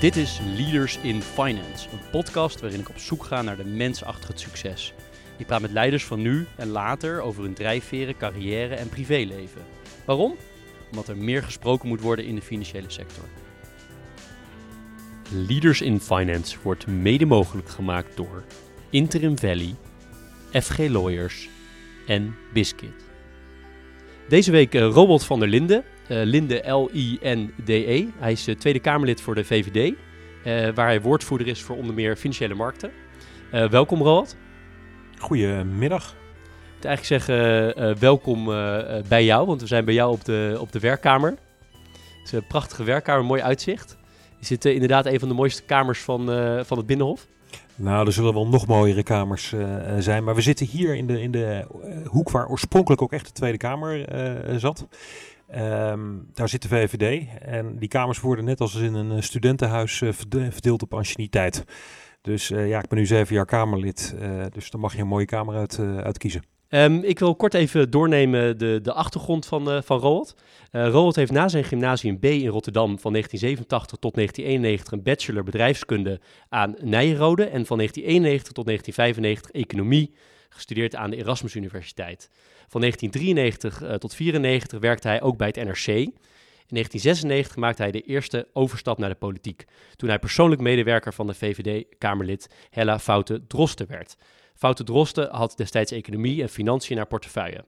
Dit is Leaders in Finance, een podcast waarin ik op zoek ga naar de mens achter het succes. Ik praat met leiders van nu en later over hun drijfveren, carrière en privéleven. Waarom? Omdat er meer gesproken moet worden in de financiële sector. Leaders in Finance wordt mede mogelijk gemaakt door Interim Valley, FG Lawyers en Biscuit. Deze week uh, Robert van der Linden, Linde L-I-N-D-E. Hij is uh, Tweede Kamerlid voor de VVD, waar hij woordvoerder is voor onder meer financiële markten. welkom Robert. Goedemiddag. Ik moet eigenlijk zeggen welkom bij jou, want we zijn bij jou op de, op de werkkamer. Het is een prachtige werkkamer, mooi uitzicht. Je zit inderdaad een van de mooiste kamers van, van het Binnenhof. Nou, er zullen wel nog mooiere kamers uh, zijn. Maar we zitten hier in de, in de hoek waar oorspronkelijk ook echt de Tweede Kamer uh, zat. Um, daar zit de VVD. En die kamers worden net als in een studentenhuis verdeeld op anciëniteit. Dus ja, ik ben nu zeven jaar Kamerlid. dus dan mag je een mooie kamer uit, uitkiezen. Um, ik wil kort even doornemen de, de achtergrond van, uh, van Roald. Uh, Roald heeft na zijn gymnasium B in Rotterdam van 1987 tot 1991 een bachelor bedrijfskunde aan Nijrode en van 1991 tot 1995 economie gestudeerd aan de Erasmus Universiteit. Van 1993 uh, tot 1994 werkte hij ook bij het NRC. In 1996 maakte hij de eerste overstap naar de politiek, toen hij persoonlijk medewerker van de VVD-Kamerlid Hella Foute Drosten werd. Foute Drosten had destijds economie en financiën in haar portefeuille.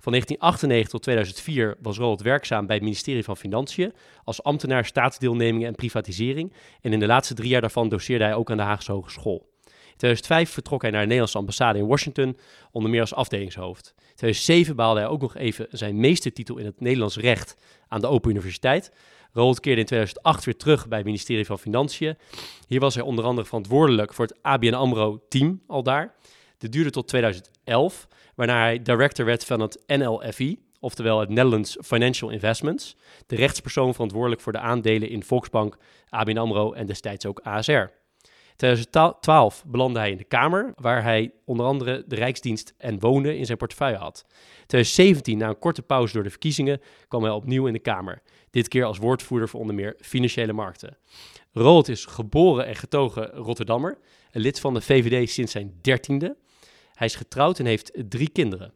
Van 1998 tot 2004 was Roald werkzaam bij het ministerie van Financiën als ambtenaar staatsdeelnemingen en privatisering. En in de laatste drie jaar daarvan doseerde hij ook aan de Haagse Hogeschool. In 2005 vertrok hij naar de Nederlandse ambassade in Washington, onder meer als afdelingshoofd. In 2007 behaalde hij ook nog even zijn meestertitel in het Nederlands recht aan de Open Universiteit. Roald keerde in 2008 weer terug bij het ministerie van Financiën. Hier was hij onder andere verantwoordelijk voor het ABN AMRO-team al daar. Dit duurde tot 2011, waarna hij director werd van het NLFI, oftewel het Netherlands Financial Investments, de rechtspersoon verantwoordelijk voor de aandelen in Volksbank, ABN AMRO en destijds ook ASR. In 2012 belandde hij in de Kamer, waar hij onder andere de Rijksdienst en Wonen in zijn portefeuille had. In 2017, na een korte pauze door de verkiezingen, kwam hij opnieuw in de Kamer. Dit keer als woordvoerder voor onder meer financiële markten. Roald is geboren en getogen Rotterdammer, een lid van de VVD sinds zijn dertiende. Hij is getrouwd en heeft drie kinderen.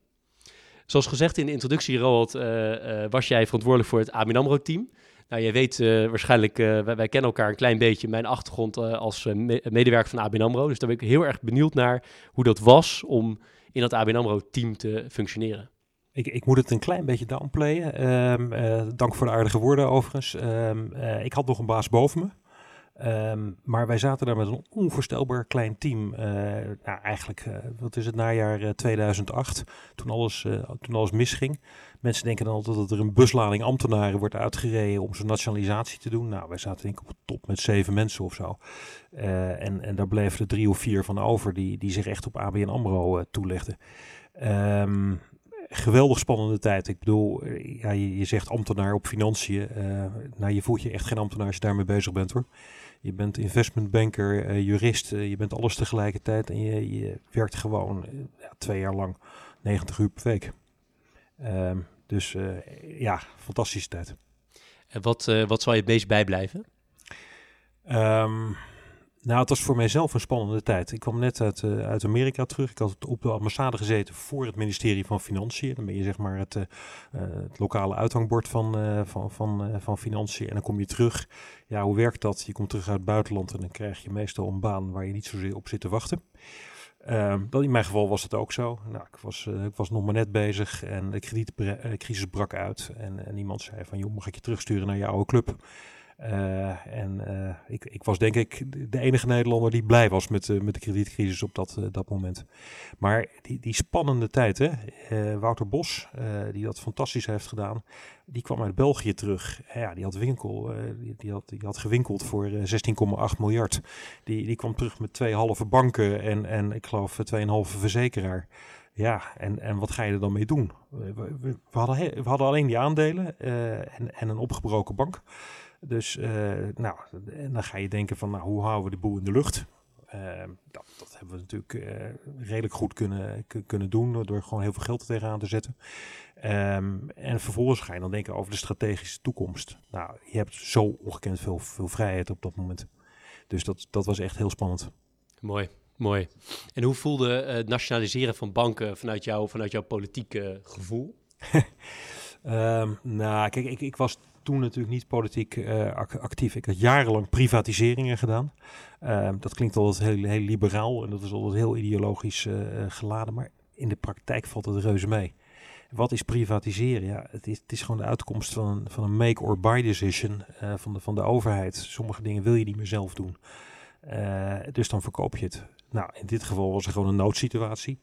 Zoals gezegd in de introductie, Roald, uh, uh, was jij verantwoordelijk voor het ABN AMRO-team. Nou, je weet uh, waarschijnlijk, wij, wij, kennen elkaar een klein beetje, mijn achtergrond als me medewerker van ABN AMRO. Dus daar ben ik heel erg benieuwd naar hoe dat was om in dat ABN AMRO-team te functioneren. Ik, ik, moet het een klein beetje downplayen. Um, dank voor de aardige woorden overigens. Um, ik had nog een baas boven me. Um, maar wij zaten daar met een onvoorstelbaar klein team. Nou, eigenlijk, uh, wat is het, najaar uh, 2008, toen alles, toen alles misging. Mensen denken dan altijd dat er een buslading ambtenaren wordt uitgereden om zo'n nationalisatie te doen. Nou, wij zaten denk ik op de top met zeven mensen of zo. en, en daar bleven er drie of vier van over die, die zich echt op ABN AMRO toelegden. Um, geweldig spannende tijd. Ik bedoel, ja, je, zegt ambtenaar op financiën. nou, je voelt je echt geen ambtenaar als je daarmee bezig bent hoor. Je bent investmentbanker, uh, jurist, uh, je bent alles tegelijkertijd en je, je werkt gewoon uh, twee jaar lang 90 uur per week. Um, dus ja, fantastische tijd. En wat, wat zal je het meest bijblijven? Um, nou, het was voor mijzelf een spannende tijd. Ik kwam net uit, uh, uit Amerika terug. Ik had op de ambassade gezeten voor het ministerie van Financiën. Dan ben je zeg maar het, uh, het lokale uithangbord van, uh, van, van, van Financiën. En dan kom je terug. Ja, hoe werkt dat? Je komt terug uit het buitenland en dan krijg je meestal een baan waar je niet zozeer op zit te wachten. Uh, in mijn geval was het ook zo. Nou, ik, was, uh, ik was nog maar net bezig en de kredietcrisis brak uit. En, en iemand zei van, joh, mag ik je terugsturen naar je oude club? Uh, en uh, ik, ik, was denk ik de enige Nederlander die blij was met, uh, met de kredietcrisis op dat, dat moment. Maar die, die spannende tijd, hè? Wouter Bos, die dat fantastisch heeft gedaan, die kwam uit België terug. Ja, die had die, had, die had gewinkeld voor 16,8 miljard. Die, die kwam terug met twee halve banken en, en ik geloof 2,5 verzekeraar. Ja, en, en wat ga je er dan mee doen? We hadden alleen die aandelen en, en een opgebroken bank. Dus uh, nou, dan ga je denken van nou, hoe houden we de boel in de lucht? Ehm, dat, dat, hebben we natuurlijk redelijk goed kunnen, kunnen doen door gewoon heel veel geld er tegenaan te zetten. Ehm, en vervolgens ga je dan denken over de strategische toekomst. Nou, je hebt zo ongekend veel, veel vrijheid op dat moment. Dus dat, dat was echt heel spannend. Mooi, mooi. En hoe voelde het nationaliseren van banken vanuit, jou, vanuit jouw politieke gevoel? um, nou, kijk, ik, ik was toen natuurlijk niet politiek uh, actief. Ik had jarenlang privatiseringen gedaan. Um, dat klinkt altijd heel, heel liberaal en dat is altijd heel ideologisch uh, geladen. Maar in de praktijk valt het reuze mee. Wat is privatiseren? Ja, het is, het is gewoon de uitkomst van, van een make or buy decision uh, van, de, van de overheid. Sommige dingen wil je niet meer zelf doen. Dus dan verkoop je het. Nou, in dit geval was er gewoon een noodsituatie.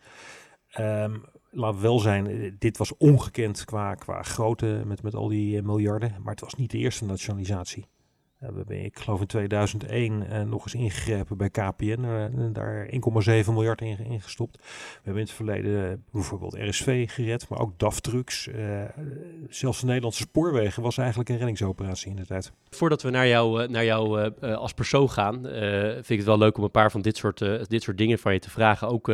Um, laat wel zijn, eh, dit was ongekend qua, qua grootte met, met al die miljarden. Maar het was niet de eerste nationalisatie. Uh, we hebben, ik geloof in 2001 uh, nog eens ingegrepen bij KPN. Uh, daar 1,7 miljard in, gestopt. We hebben in het verleden bijvoorbeeld RSV gered, maar ook DAF Trucks. zelfs de Nederlandse spoorwegen was eigenlijk een reddingsoperatie in de tijd. Voordat we naar jou, naar jou als persoon gaan, vind ik het wel leuk om een paar van dit soort, dit soort dingen van je te vragen. Ook,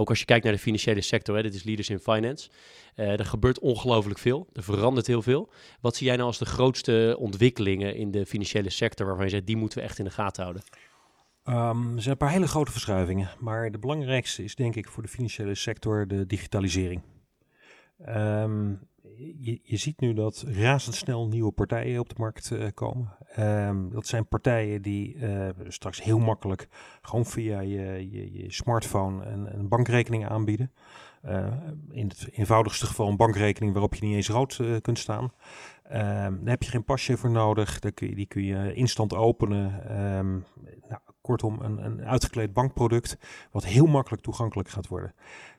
ook als je kijkt naar de financiële sector, hè, dit is Leaders in Finance. Uh, er gebeurt ongelooflijk veel. Er verandert heel veel. Wat zie jij nou als de grootste ontwikkelingen in de financiële sector waarvan je zegt, die moeten we echt in de gaten houden? Um, er zijn een paar hele grote verschuivingen. Maar de belangrijkste is denk ik voor de financiële sector de digitalisering. Um, je, ziet nu dat razendsnel nieuwe partijen op de markt uh, komen. Um, dat zijn partijen die uh, straks heel makkelijk gewoon via je, je, je smartphone een, een bankrekening aanbieden. Uh, in het eenvoudigste geval een bankrekening waarop je niet eens rood kunt staan. Um, daar heb je geen pasje voor nodig. Daar kun je, die kun je instant openen. Um, nou, kortom, een, een uitgekleed bankproduct wat heel makkelijk toegankelijk gaat worden.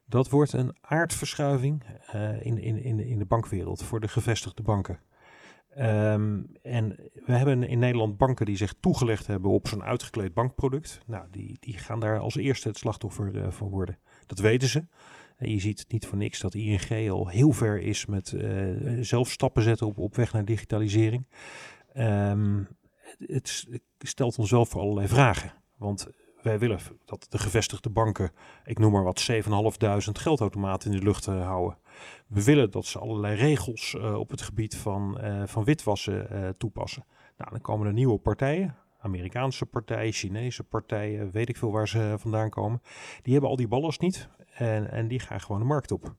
Dat wordt een aardverschuiving uh, in, in, in, in de bankwereld voor de gevestigde banken. Um, en we hebben in Nederland banken die zich toegelegd hebben op zo'n uitgekleed bankproduct. Nou, die, die gaan daar als eerste het slachtoffer uh, van worden. Dat weten ze. En je ziet niet voor niks dat ING al heel ver is met uh, zelf stappen zetten op, weg naar digitalisering. Het, het stelt ons wel voor allerlei vragen. Want wij willen dat de gevestigde banken, ik noem maar wat, 7.500 geldautomaten in de lucht uh, houden. We willen dat ze allerlei regels uh, op het gebied van, uh, van witwassen toepassen. Nou, dan komen er nieuwe partijen, Amerikaanse partijen, Chinese partijen, weet ik veel waar ze vandaan komen. Die hebben al die ballast niet en, en die gaan gewoon de markt op.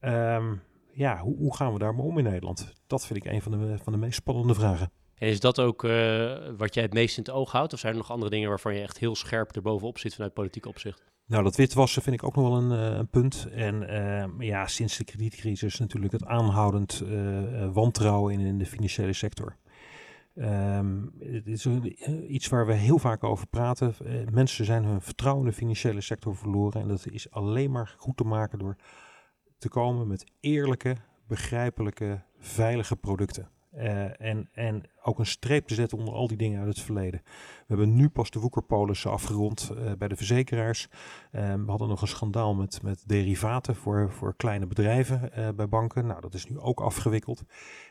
Um, ja, hoe, hoe, gaan we daar maar om in Nederland? Dat vind ik een van de, van de meest spannende vragen. En is dat ook uh, wat jij het meest in het oog houdt? Of zijn er nog andere dingen waarvan je echt heel scherp erbovenop zit vanuit politiek opzicht? Nou, dat witwassen vind ik ook nog wel een, uh, een punt. En uh, ja, sinds de kredietcrisis natuurlijk het aanhoudend wantrouwen in, in, de financiële sector. Um, het is iets waar we heel vaak over praten. mensen zijn hun vertrouwen in de financiële sector verloren. En dat is alleen maar goed te maken door te komen met eerlijke, begrijpelijke, veilige producten. Uh, en, en ook een streep te zetten onder al die dingen uit het verleden. We hebben nu pas de woekerpolissen afgerond uh, bij de verzekeraars. Uh, we hadden nog een schandaal met, met derivaten voor, voor kleine bedrijven bij banken. Nou, dat is nu ook afgewikkeld.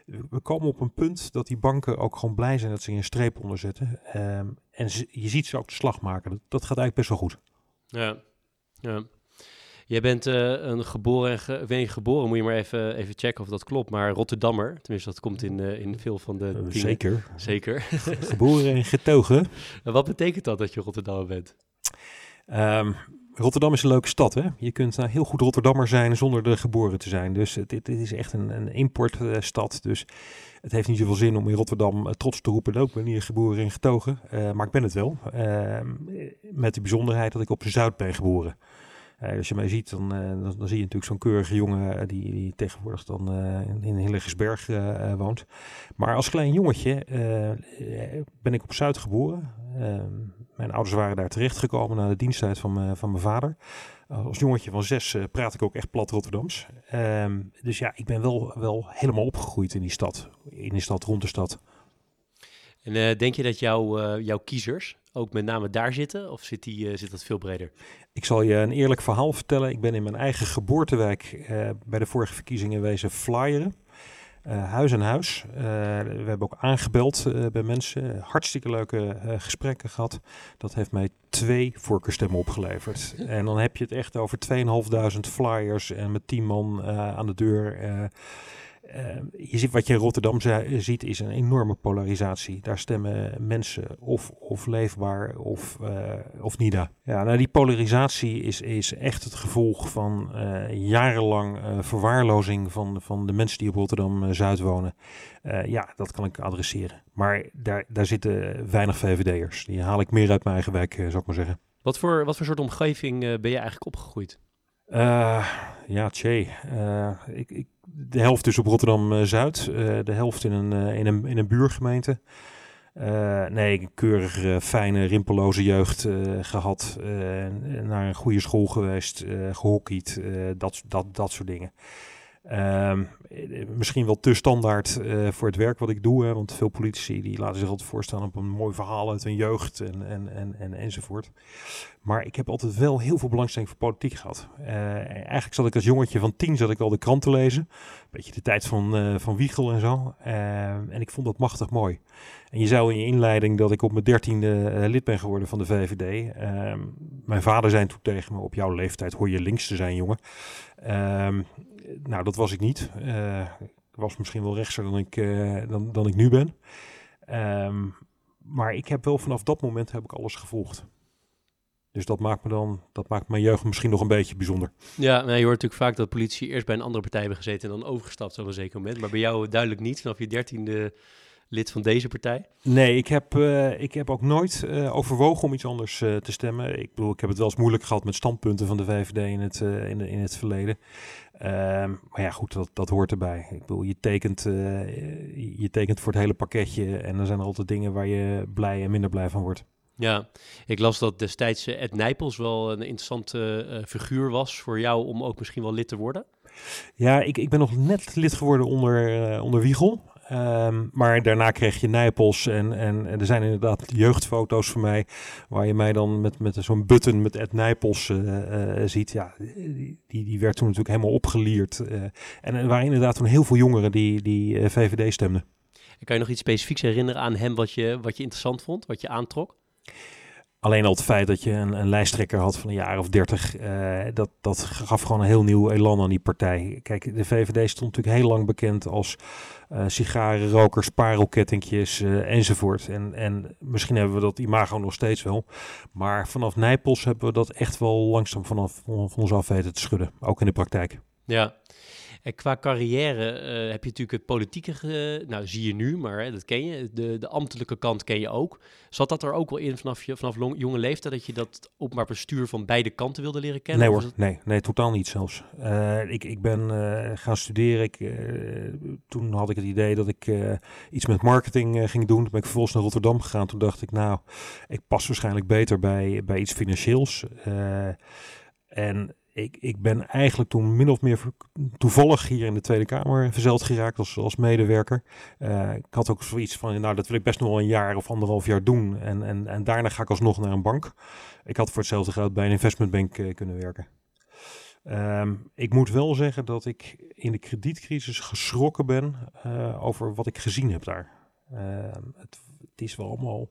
We komen op een punt dat die banken ook gewoon blij zijn dat ze een streep onderzetten. Ehm, en je ziet ze ook de slag maken. Dat, dat gaat eigenlijk best wel goed. Ja, ja. Jij bent uh, een geboren en ge ben je geboren, moet je maar even, even checken of dat klopt. Maar Rotterdammer, tenminste dat komt in, uh, in veel van de uh, Zeker. Zeker. geboren en getogen. En wat betekent dat dat je Rotterdammer bent? Um, Rotterdam is een leuke stad. Hè? Je kunt uh, heel goed Rotterdammer zijn zonder er geboren te zijn. Dus het is echt een, een importstad. dus het heeft niet zoveel zin om in Rotterdam trots te roepen. Ik ben hier geboren en getogen. maar ik ben het wel. Ehm, met de bijzonderheid dat ik op Zuid ben geboren. Uh, als je mij ziet, dan, uh, dan, dan, zie je natuurlijk zo'n keurige jongen eh, die, die tegenwoordig dan in, in Hillegersberg woont. Maar als klein jongetje ben ik op Zuid geboren. Ehm, mijn ouders waren daar terechtgekomen na de diensttijd van, van mijn vader. als jongetje van zes praat ik ook echt plat Rotterdams. Ehm, dus ja, ik ben wel, wel helemaal opgegroeid in die stad. In die stad, rond de stad. En denk je dat jouw, jouw kiezers ook met name daar zitten? Of zit, die, zit dat veel breder? Ik zal je een eerlijk verhaal vertellen. Ik ben in mijn eigen geboortewijk uh, bij de vorige verkiezingen wezen flyeren. huis aan huis. we hebben ook aangebeld bij mensen. Hartstikke leuke gesprekken gehad. Dat heeft mij twee voorkeurstemmen opgeleverd. En dan heb je het echt over 2.500 flyers en met tien man aan de deur. Uh, je ziet wat je in Rotterdam ziet is een enorme polarisatie. Daar stemmen mensen of, of leefbaar of, uh, of NIDA. Ja, nou die polarisatie is, is echt het gevolg van uh, jarenlang verwaarlozing van, van de mensen die op Rotterdam-Zuid wonen. ja, dat kan ik adresseren. Maar daar, daar zitten weinig VVD'ers. Die haal ik meer uit mijn eigen wijk, zou ik maar zeggen. Wat voor, wat voor soort omgeving ben je eigenlijk opgegroeid? ja, tjee. ik, ik de helft dus op Rotterdam-Zuid, eh, de helft in een, eh, in een, in een buurgemeente. Nee, een keurige, fijne, rimpelloze jeugd gehad. naar een goede school geweest, gehockeyd, dat, dat, dat soort dingen. Ehm, misschien wel te standaard voor het werk wat ik doe. Hè, want veel politici die laten zich altijd voorstaan op een mooi verhaal uit hun jeugd en, en, en, en, enzovoort. Maar ik heb altijd wel heel veel belangstelling voor politiek gehad. Uh, eigenlijk zat ik als jongetje van tien zat ik al de krant te lezen. Beetje de tijd van, uh, van Wiegel en zo. Uh, en ik vond dat machtig mooi. En je zou in je inleiding dat ik op mijn dertiende lid ben geworden van de VVD. Ehm, mijn vader zei toen tegen me, op jouw leeftijd hoor je links te zijn, jongen. Ehm, nou, dat was ik niet. ik was misschien wel rechtser dan ik, dan, dan ik nu ben. Ehm, maar ik heb wel vanaf dat moment heb ik alles gevolgd. Dus dat maakt me dan, dat maakt mijn jeugd misschien nog een beetje bijzonder. Ja, nou, je hoort natuurlijk vaak dat politie eerst bij een andere partij hebben gezeten en dan overgestapt op een zeker moment. Maar bij jou duidelijk niet, vanaf je dertiende lid van deze partij? Nee, ik heb, uh, ik heb ook nooit uh, overwogen om iets anders uh, te stemmen. Ik bedoel, ik heb het wel eens moeilijk gehad met standpunten van de VVD in het, in, in het verleden. Ehm, maar ja, goed, dat, dat hoort erbij. Ik bedoel, je tekent, je tekent voor het hele pakketje en er zijn er altijd dingen waar je blij en minder blij van wordt. Ja, ik las dat destijds Ed Nijpels wel een interessante uh, figuur was voor jou om ook misschien wel lid te worden. Ja, ik, ik ben nog net lid geworden onder, uh, onder Wiegel. Um, maar daarna kreeg je Nijpels en, en, er zijn inderdaad jeugdfoto's van mij waar je mij dan met, met zo'n button met Ed Nijpels uh, ziet. Ja, die, die werd toen natuurlijk helemaal opgelierd. en er waren inderdaad toen heel veel jongeren die, die VVD stemden. kan je nog iets specifieks herinneren aan hem wat je, wat je interessant vond, wat je aantrok? Alleen al het feit dat je een, een lijsttrekker had van een jaar of dertig, uh, dat, dat gaf gewoon een heel nieuw elan aan die partij. Kijk, de VVD stond natuurlijk heel lang bekend als uh, sigarenrokers, parelkettingjes uh, enzovoort. En, en misschien hebben we dat imago nog steeds wel. Maar vanaf Nijpels hebben we dat echt wel langzaam vanaf van ons af weten te schudden, ook in de praktijk. Ja, en qua carrière uh, heb je natuurlijk het politieke, nou zie je nu, maar hè, dat ken je. De, de ambtelijke kant ken je ook. Zat dat er ook wel in vanaf, je, vanaf jonge leeftijd dat je dat openbaar bestuur van beide kanten wilde leren kennen? Nee hoor, nee, nee, totaal niet zelfs. Uh, ik, ik ben uh, gaan studeren. Ik, toen had ik het idee dat ik iets met marketing ging doen. Toen ben ik vervolgens naar Rotterdam gegaan. Toen dacht ik, nou, ik pas waarschijnlijk beter bij, bij iets financieels. en ik, ik ben eigenlijk toen min of meer toevallig hier in de Tweede Kamer verzeld geraakt als, als medewerker. Uh, ik had ook zoiets van, nou dat wil ik best nog wel een jaar of anderhalf jaar doen. En, en, en daarna ga ik alsnog naar een bank. Ik had voor hetzelfde geld bij een investmentbank uh, kunnen werken. Um, ik moet wel zeggen dat ik in de kredietcrisis geschrokken ben uh, over wat ik gezien heb daar. Ehm, het, het is wel allemaal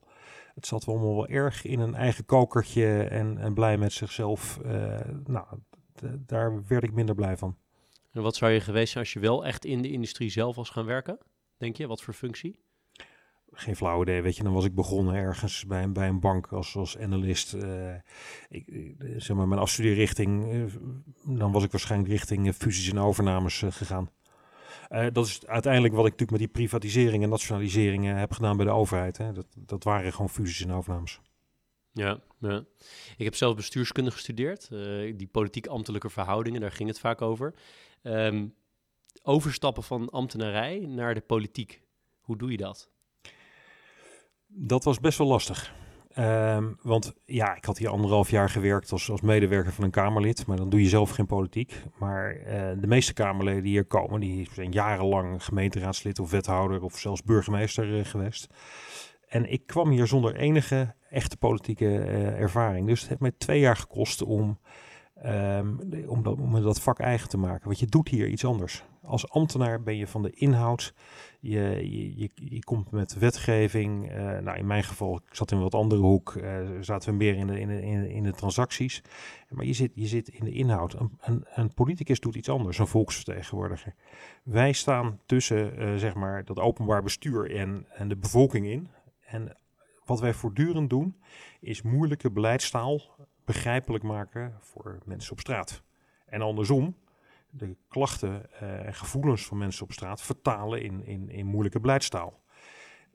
het zat wel allemaal wel erg in een eigen kokertje en, en blij met zichzelf. Nou, daar werd ik minder blij van. En wat zou je geweest zijn als je wel echt in de industrie zelf was gaan werken? Denk je, wat voor functie? Geen flauw idee, weet je. Dan was ik begonnen ergens bij, bij een bank als, als analist. Uh, ik, zeg maar, mijn afstudeerrichting, uh, dan was ik waarschijnlijk richting fusies en overnames gegaan. dat is uiteindelijk wat ik natuurlijk met die privatiseringen en nationaliseringen heb gedaan bij de overheid. Hè. Dat, dat waren gewoon fusies en overnames. Ja, ja. Ik heb zelf bestuurskunde gestudeerd. Uh, die politiek-ambtelijke verhoudingen, daar ging het vaak over. Um, overstappen van ambtenarij naar de politiek. Hoe doe je dat? Dat was best wel lastig. Um, want ja, ik had hier anderhalf jaar gewerkt als, als medewerker van een Kamerlid. Maar dan doe je zelf geen politiek. Maar uh, de meeste Kamerleden die hier komen, die zijn jarenlang gemeenteraadslid of wethouder of zelfs burgemeester uh, geweest. En ik kwam hier zonder enige echte politieke uh, ervaring. Dus het heeft mij twee jaar gekost om Um, om, dat, om dat vak eigen te maken. Want je doet hier iets anders. Als ambtenaar ben je van de inhoud. Je, je, je, komt met wetgeving. Uh, nou, in mijn geval, ik zat in wat andere hoek. Uh, zaten we meer in de, in de, in de, in de transacties. Maar je zit, je zit in de inhoud. Een, een, een politicus doet iets anders, een volksvertegenwoordiger. Wij staan tussen zeg maar, dat openbaar bestuur en, en de bevolking in. En wat wij voortdurend doen, is moeilijke beleidstaal begrijpelijk maken voor mensen op straat. En andersom, de klachten uh, en gevoelens van mensen op straat vertalen in, in, in moeilijke beleidstaal.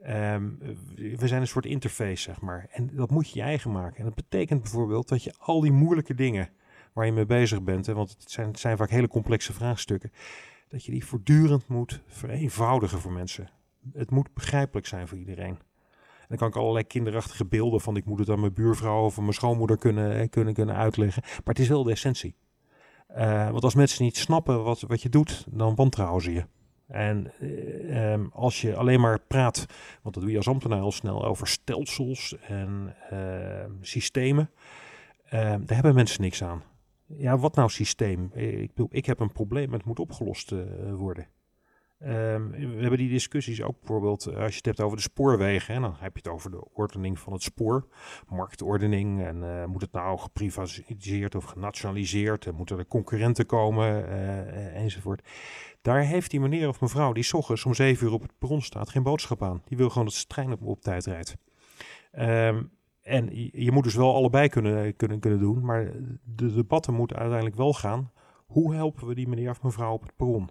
Um, we zijn een soort interface, zeg maar. En dat moet je je eigen maken. En dat betekent bijvoorbeeld dat je al die moeilijke dingen waar je mee bezig bent, hè, want het zijn, het zijn vaak hele complexe vraagstukken, dat je die voortdurend moet vereenvoudigen voor mensen. Het moet begrijpelijk zijn voor iedereen dan kan ik allerlei kinderachtige beelden van ik moet het aan mijn buurvrouw of mijn schoonmoeder kunnen, eh, kunnen, kunnen uitleggen. Maar het is wel de essentie. Uh, want als mensen niet snappen wat, wat je doet, dan wantrouwen ze je. En uh, um, als je alleen maar praat, want dat doe je als ambtenaar al snel, over stelsels en uh, systemen, daar hebben mensen niks aan. Ja, wat nou systeem? Ik, bedoel, ik heb een probleem, het moet opgelost worden. Um, we hebben die discussies ook bijvoorbeeld eh, als je het hebt over de spoorwegen. Hè, dan heb je het over de ordening van het spoor, marktordening. En uh, moet het nou geprivatiseerd of genationaliseerd? En moeten er concurrenten komen uh, enzovoort. Daar heeft die meneer of mevrouw die ochtends om zeven uur op het perron staat geen boodschap aan. Die wil gewoon dat de trein op, tijd rijdt. Um, en je, je, moet dus wel allebei kunnen, kunnen, kunnen doen. Maar de debatten moeten uiteindelijk wel gaan. Hoe helpen we die meneer of mevrouw op het perron?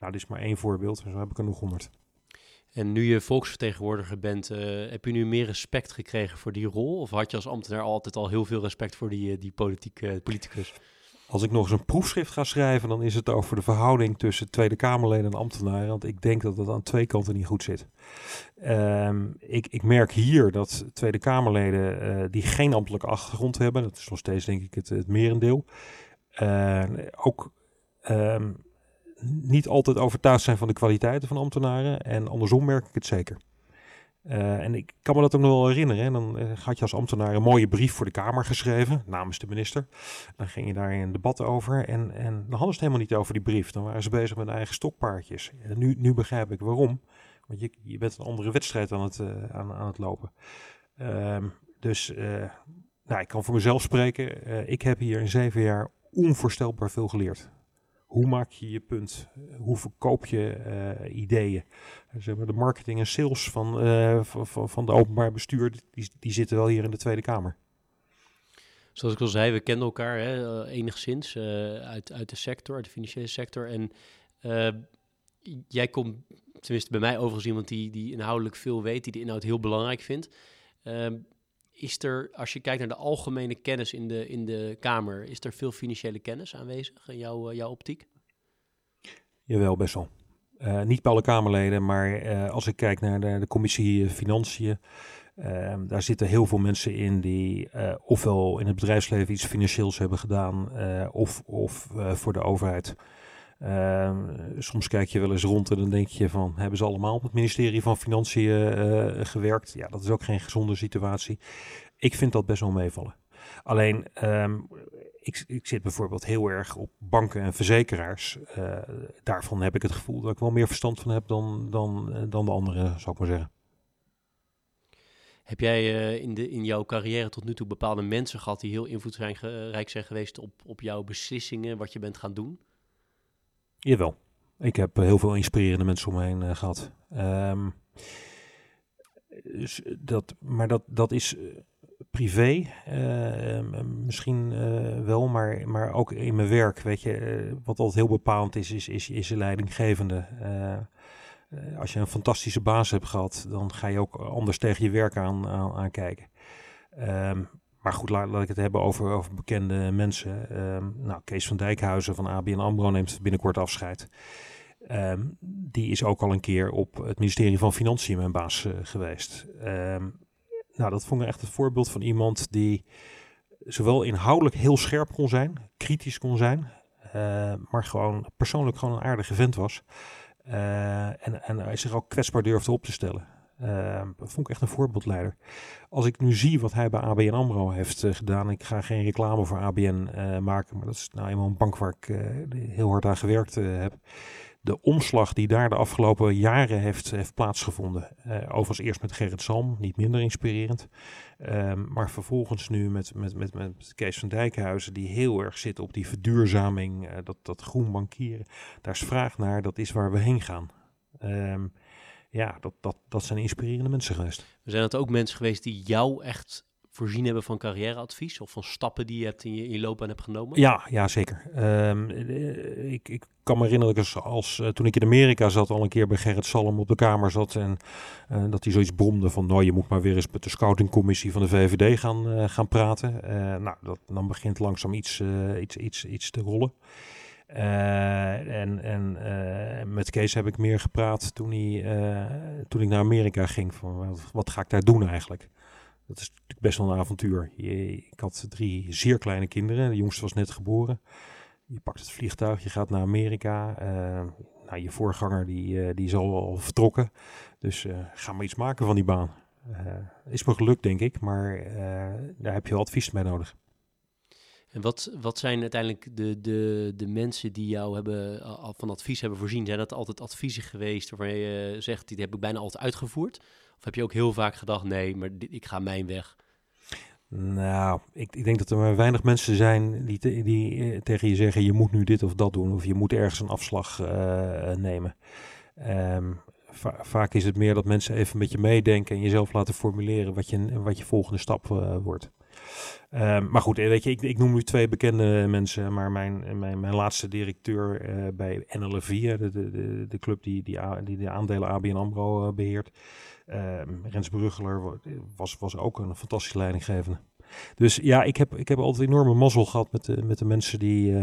Nou, dit is maar één voorbeeld, zo heb ik er nog honderd. En nu je volksvertegenwoordiger bent, uh, heb je nu meer respect gekregen voor die rol? Of had je als ambtenaar altijd al heel veel respect voor die, uh, die politieke, politicus? Als ik nog eens een proefschrift ga schrijven, dan is het over de verhouding tussen Tweede Kamerleden en ambtenaren. Want ik denk dat dat aan twee kanten niet goed zit. Um, ik, ik, merk hier dat Tweede Kamerleden uh, die geen ambtelijke achtergrond hebben, dat is nog steeds denk ik het, het merendeel, ook um, niet altijd overtuigd zijn van de kwaliteiten van ambtenaren. En andersom merk ik het zeker. Uh, en ik kan me dat ook nog wel herinneren. Hè? Dan uh, had je als ambtenaar een mooie brief voor de Kamer geschreven, namens de minister. Dan ging je daar een debat over. En, en dan hadden ze het helemaal niet over die brief. Dan waren ze bezig met eigen stokpaardjes. En nu, nu begrijp ik waarom. Want je, je bent een andere wedstrijd aan het, uh, aan, aan het lopen. Ehm, dus nou, ik kan voor mezelf spreken. ik heb hier in zeven jaar onvoorstelbaar veel geleerd. Hoe maak je je punt? Hoe verkoop je uh, ideeën? Zeg maar, de marketing en sales van, uh, van, van de openbaar bestuur, die, die zitten wel hier in de Tweede Kamer. Zoals ik al zei, we kennen elkaar hè, eh, enigszins uit, uit de sector, uit de financiële sector. En jij komt, tenminste bij mij overigens iemand die, die inhoudelijk veel weet, die de inhoud heel belangrijk vindt. Is er, als je kijkt naar de algemene kennis in de, in de Kamer, is er veel financiële kennis aanwezig in jouw, uh, jouw optiek? Jawel, best wel. Uh, niet bij alle Kamerleden, maar uh, als ik kijk naar de, de commissie Financiën, daar zitten heel veel mensen in die ofwel in het bedrijfsleven iets financieels hebben gedaan, of, of voor de overheid. Uh, soms kijk je wel eens rond en dan denk je van, hebben ze allemaal op het ministerie van Financiën uh, gewerkt? Ja, dat is ook geen gezonde situatie. Ik vind dat best wel meevallen. Alleen, um, ik, ik, zit bijvoorbeeld heel erg op banken en verzekeraars. Uh, daarvan heb ik het gevoel dat ik wel meer verstand van heb dan, dan, dan de anderen, zou ik maar zeggen. Heb jij in, de, in jouw carrière tot nu toe bepaalde mensen gehad die heel invloedrijk zijn geweest op, op jouw beslissingen, wat je bent gaan doen? Jawel. Ik heb heel veel inspirerende mensen om me heen uh, gehad. Um, dus dat, maar dat, dat is eh, privé uh, misschien uh, wel, maar, maar ook in mijn werk. Weet je, wat altijd heel bepalend is, is, is, is de leidinggevende. als je een fantastische baas hebt gehad, dan ga je ook anders tegen je werk aan, aan, kijken. Maar goed, laat, ik het hebben over, over bekende mensen. Um, nou, Kees van Dijkhuizen van ABN AMRO neemt binnenkort afscheid. Um, die is ook al een keer op het ministerie van Financiën mijn baas uh, geweest. Um, nou, dat vond ik echt het voorbeeld van iemand die zowel inhoudelijk heel scherp kon zijn, kritisch kon zijn, uh, maar gewoon persoonlijk gewoon een aardige vent was. Uh, en, en zich ook kwetsbaar durfde op te stellen. Uh, vond ik echt een voorbeeldleider. Als ik nu zie wat hij bij ABN AMRO heeft gedaan. Ik ga geen reclame voor ABN maken. Maar dat is nou eenmaal een bank waar ik heel hard aan gewerkt heb de omslag die daar de afgelopen jaren heeft, heeft plaatsgevonden. Overigens eerst met Gerrit Salm, niet minder inspirerend. Um, maar vervolgens nu met, met, met, met Kees van Dijkhuizen, die heel erg zit op die verduurzaming, dat, dat groen bankieren. Daar is vraag naar, dat is waar we heen gaan. Um, ja, dat, dat, dat zijn inspirerende mensen geweest. We zijn het ook mensen geweest die jou echt voorzien hebben van carrièreadvies of van stappen die je hebt in je, in je loopbaan hebt genomen? Ja, ja zeker. Um, ik, ik kan me herinneren dat ik als, uh, toen ik in Amerika zat, al een keer bij Gerrit Salm op de kamer zat en uh, dat hij zoiets bromde van, nou je moet maar weer eens met de scoutingcommissie van de VVD gaan, uh, gaan praten. nou, dat, dan begint langzaam iets, iets, iets, iets te rollen. En en met Kees heb ik meer gepraat toen, hij, toen ik naar Amerika ging. Van, wat, ga ik daar doen eigenlijk? Dat is natuurlijk best wel een avontuur. Je, ik had drie zeer kleine kinderen. De jongste was net geboren. Je pakt het vliegtuig, je gaat naar Amerika. Nou, je voorganger die, die is al, vertrokken. Dus ga maar iets maken van die baan. is me gelukt, denk ik. Maar daar heb je wel advies bij nodig. En wat, wat zijn uiteindelijk de, de, de mensen die jou hebben, van advies hebben voorzien? Zijn dat altijd adviezen geweest waarvan je zegt, die heb ik bijna altijd uitgevoerd? Of heb je ook heel vaak gedacht, nee, maar ik ga mijn weg? Nou, ik, ik denk dat er maar weinig mensen zijn die, die eh, tegen je zeggen, je moet nu dit of dat doen. Of je moet ergens een afslag uh, nemen. Va vaak is het meer dat mensen even met je meedenken en jezelf laten formuleren wat je, wat je volgende stap wordt. Um, maar goed, weet je, ik, ik, noem nu twee bekende mensen, maar mijn, mijn, mijn laatste directeur uh, bij NLV, de, de, de, club die, die, die de aandelen ABN AMRO uh, beheert, Ehm, Rens Bruggeler was, was ook een fantastische leidinggevende. Dus ja, ik heb, ik heb altijd enorme mazzel gehad met de, met de mensen die,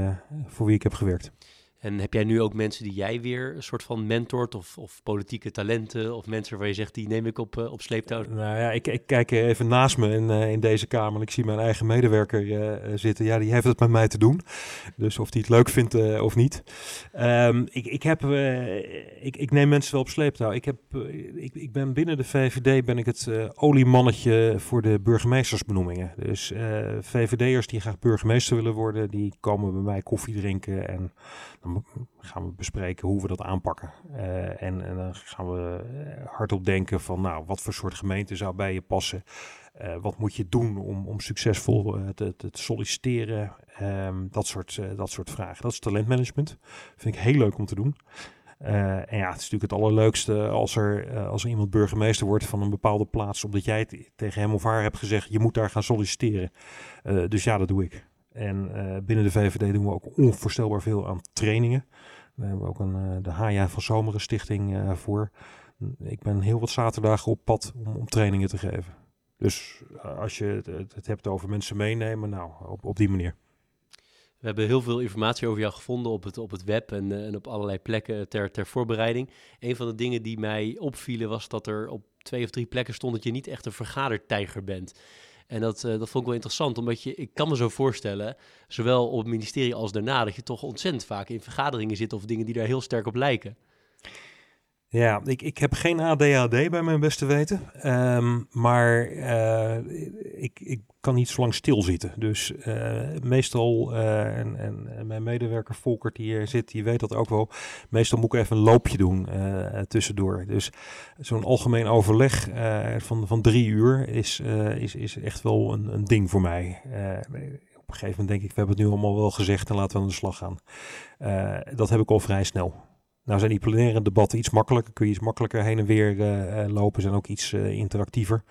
voor wie ik heb gewerkt. En heb jij nu ook mensen die jij weer een soort van mentort of, of politieke talenten of mensen waar je zegt, die neem ik op, uh, op sleeptouw? Nou ja, ik, ik kijk even naast me in, uh, in deze kamer en ik zie mijn eigen medewerker zitten. Ja, die heeft het met mij te doen. Dus of die het leuk vindt of niet. Um, ik, ik, heb, ik, ik neem mensen wel op sleeptouw. Ik, heb, ik, ik ben binnen de VVD ben ik het oliemannetje voor de burgemeestersbenoemingen. Dus VVD'ers die graag burgemeester willen worden, die komen bij mij koffie drinken en gaan we bespreken hoe we dat aanpakken. Uh, en, en, dan gaan we eh, hardop denken van, nou, wat voor soort gemeente zou bij je passen? Uh, wat moet je doen om, om succesvol te, te, solliciteren? Um, dat, soort, dat soort vragen. Dat is talentmanagement. Vind ik heel leuk om te doen. en ja, het is natuurlijk het allerleukste als er, als er iemand burgemeester wordt van een bepaalde plaats, omdat jij tegen hem of haar hebt gezegd, je moet daar gaan solliciteren. dus ja, dat doe ik. En uh, binnen de VVD doen we ook onvoorstelbaar veel aan trainingen. We hebben ook een, uh, de HJA van Zomeren Stichting uh, voor. Ik ben heel wat zaterdagen op pad om, om trainingen te geven. Dus als je het, het, hebt over mensen meenemen, nou, op, op die manier. We hebben heel veel informatie over jou gevonden op het, op het web en, en op allerlei plekken ter, ter voorbereiding. Een van de dingen die mij opvielen was dat er op twee of drie plekken stond dat je niet echt een vergadertijger bent. En dat, uh, dat vond ik wel interessant, omdat je, ik kan me zo voorstellen, zowel op het ministerie als daarna, dat je toch ontzettend vaak in vergaderingen zit of dingen die daar heel sterk op lijken. Ja, ik, ik heb geen ADHD bij mijn beste weten. Um, maar uh, ik, ik kan niet zo lang stilzitten. Dus uh, meestal, uh, en, en, mijn medewerker Volker die hier zit, die weet dat ook wel. Meestal moet ik even een loopje doen tussendoor. Dus zo'n algemeen overleg van, van drie uur is, is, is echt wel een, een ding voor mij op een gegeven moment denk ik, we hebben het nu allemaal wel gezegd en laten we aan de slag gaan. Dat heb ik al vrij snel. Nou zijn die plenaire debatten iets makkelijker. Kun je iets makkelijker heen en weer lopen. Zijn ook iets interactiever.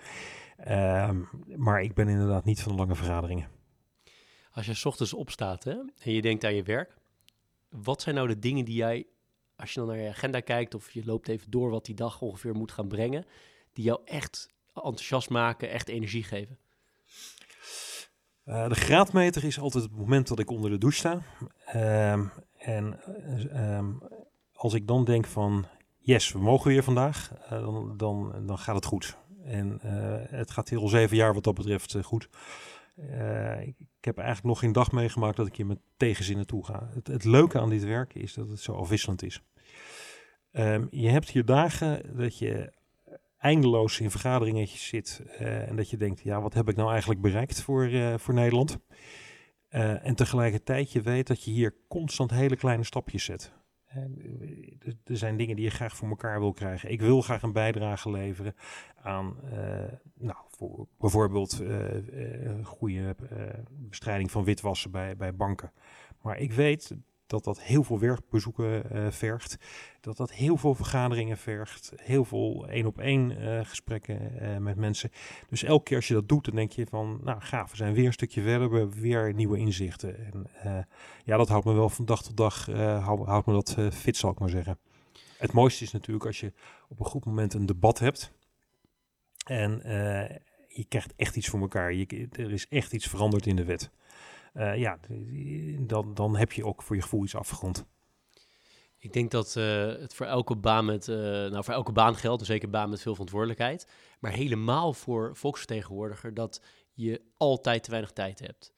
Uh, maar ik ben inderdaad niet van de lange vergaderingen. Als je s ochtends opstaat hè, en je denkt aan je werk. Wat zijn nou de dingen die jij, als je dan naar je agenda kijkt... of je loopt even door wat die dag ongeveer moet gaan brengen... die jou echt enthousiast maken, echt energie geven? de graadmeter is altijd het moment dat ik onder de douche sta. Ehm, en ehm, als ik dan denk van yes, we mogen weer vandaag, uh, dan, dan, dan gaat het goed. En uh, het gaat heel zeven jaar wat dat betreft uh, goed. Ik, ik, heb eigenlijk nog geen dag meegemaakt dat ik hier met tegenzin naartoe ga. Het, het, leuke aan dit werk is dat het zo afwisselend is. Um, je hebt hier dagen dat je eindeloos in vergaderingetjes zit en dat je denkt, ja, wat heb ik nou eigenlijk bereikt voor, voor Nederland? en tegelijkertijd je weet dat je hier constant hele kleine stapjes zet. Er zijn dingen die je graag voor elkaar wil krijgen. Ik wil graag een bijdrage leveren aan, nou, voor bijvoorbeeld goede bestrijding van witwassen bij, bij banken. Maar ik weet dat dat heel veel werkbezoeken uh, vergt. Dat dat heel veel vergaderingen vergt. Heel veel één op één uh, gesprekken uh, met mensen. Dus elke keer als je dat doet, dan denk je van, nou gaaf, we zijn weer een stukje verder. We hebben weer nieuwe inzichten. En ja, dat houdt me wel van dag tot dag, houdt, houdt me dat fit, zal ik maar zeggen. Het mooiste is natuurlijk als je op een goed moment een debat hebt. En je krijgt echt iets voor elkaar. Je, er is echt iets veranderd in de wet. Uh, ja, dan, dan heb je ook voor je gevoel iets afgerond. Ik denk dat uh, het voor elke baan met, uh, nou voor elke baan geldt, dus zeker baan met veel verantwoordelijkheid, maar helemaal voor volksvertegenwoordiger dat je altijd te weinig tijd hebt.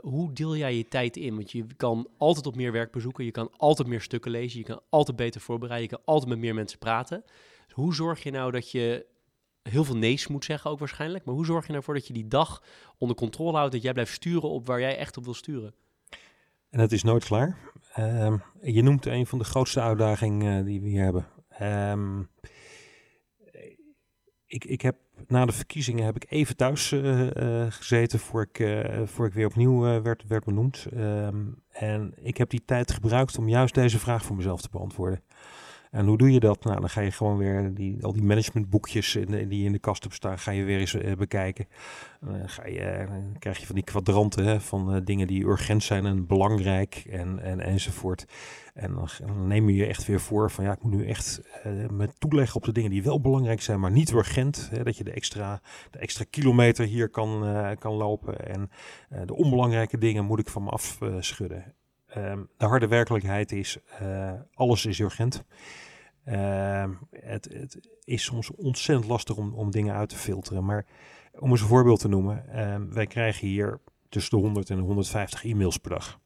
Hoe deel jij je tijd in? Want je kan altijd op meer werk bezoeken, je kan altijd meer stukken lezen, je kan altijd beter voorbereiden, je kan altijd met meer mensen praten. Hoe zorg je nou dat je heel veel nee's moet zeggen ook waarschijnlijk. Maar hoe zorg je ervoor dat je die dag onder controle houdt, dat jij blijft sturen op waar jij echt op wil sturen? En het is nooit klaar. Ehm, je noemt een van de grootste uitdagingen uh, die we hier hebben. Um, ik, ik heb na de verkiezingen heb ik even thuis uh, uh, gezeten voor ik, voor ik weer opnieuw werd, werd benoemd. Um, en ik heb die tijd gebruikt om juist deze vraag voor mezelf te beantwoorden. En hoe doe je dat? Nou, dan ga je gewoon weer die, al die managementboekjes die in de kast hebt staan, ga je weer eens uh, bekijken. Ga je, dan krijg je van die kwadranten hè, van uh, dingen die urgent zijn en belangrijk en, en, enzovoort. En dan, dan, neem je je echt weer voor van ja, ik moet nu echt me toeleggen op de dingen die wel belangrijk zijn, maar niet urgent. Hè, dat je de extra, de extra kilometer hier kan, kan lopen. En de onbelangrijke dingen moet ik van me afschudden. Um, de harde werkelijkheid is, uh, alles is urgent. Uh, het, het, is soms ontzettend lastig om, om dingen uit te filteren. Maar om eens een voorbeeld te noemen. Uh, wij krijgen hier tussen de 100 en 150 e-mails per dag.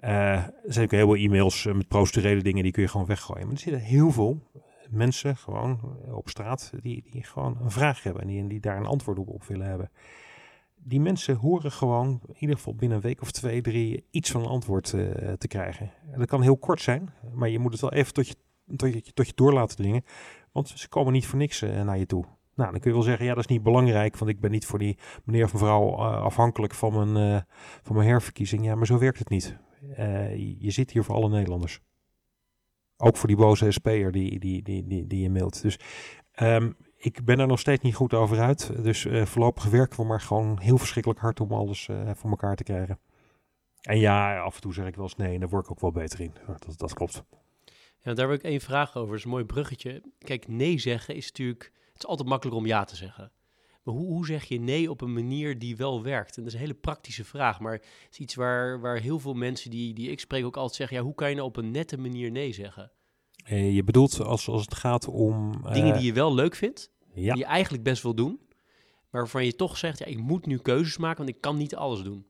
Uh, er zijn ook heel veel e-mails met procedurele dingen, die kun je gewoon weggooien. Maar er zitten heel veel mensen gewoon op straat die, die gewoon een vraag hebben en die, die daar een antwoord op willen hebben die mensen horen gewoon, in ieder geval binnen een week of twee, drie, iets van een antwoord uh, te krijgen. En dat kan heel kort zijn, maar je moet het wel even tot je, tot je, tot je door laten dringen. Want ze komen niet voor niks uh, naar je toe. Nou, dan kun je wel zeggen, ja, dat is niet belangrijk, want ik ben niet voor die meneer of mevrouw uh, afhankelijk van mijn, van mijn herverkiezing. Ja, maar zo werkt het niet. je zit hier voor alle Nederlanders. Ook voor die boze SP'er die, die, die, die, die je mailt. Dus um, ik ben er nog steeds niet goed over uit. Dus uh, voorlopig werken we maar gewoon heel verschrikkelijk hard om alles uh, voor elkaar te krijgen. En ja, af en toe zeg ik wel eens nee en daar word ik ook wel beter in. Dat, dat klopt. Ja, daar heb ik één vraag over. Dat is een mooi bruggetje. Kijk, nee zeggen is natuurlijk... Het is altijd makkelijker om ja te zeggen. Maar hoe, hoe zeg je nee op een manier die wel werkt? En dat is een hele praktische vraag, maar het is iets waar, waar heel veel mensen die, die ik spreek ook altijd zeggen... Ja, hoe kan je nou op een nette manier nee zeggen? Eh, je bedoelt als, als het gaat om... Dingen die je wel leuk vindt, ja. die je eigenlijk best wil doen, maar waarvan je toch zegt, ja, ik moet nu keuzes maken, want ik kan niet alles doen?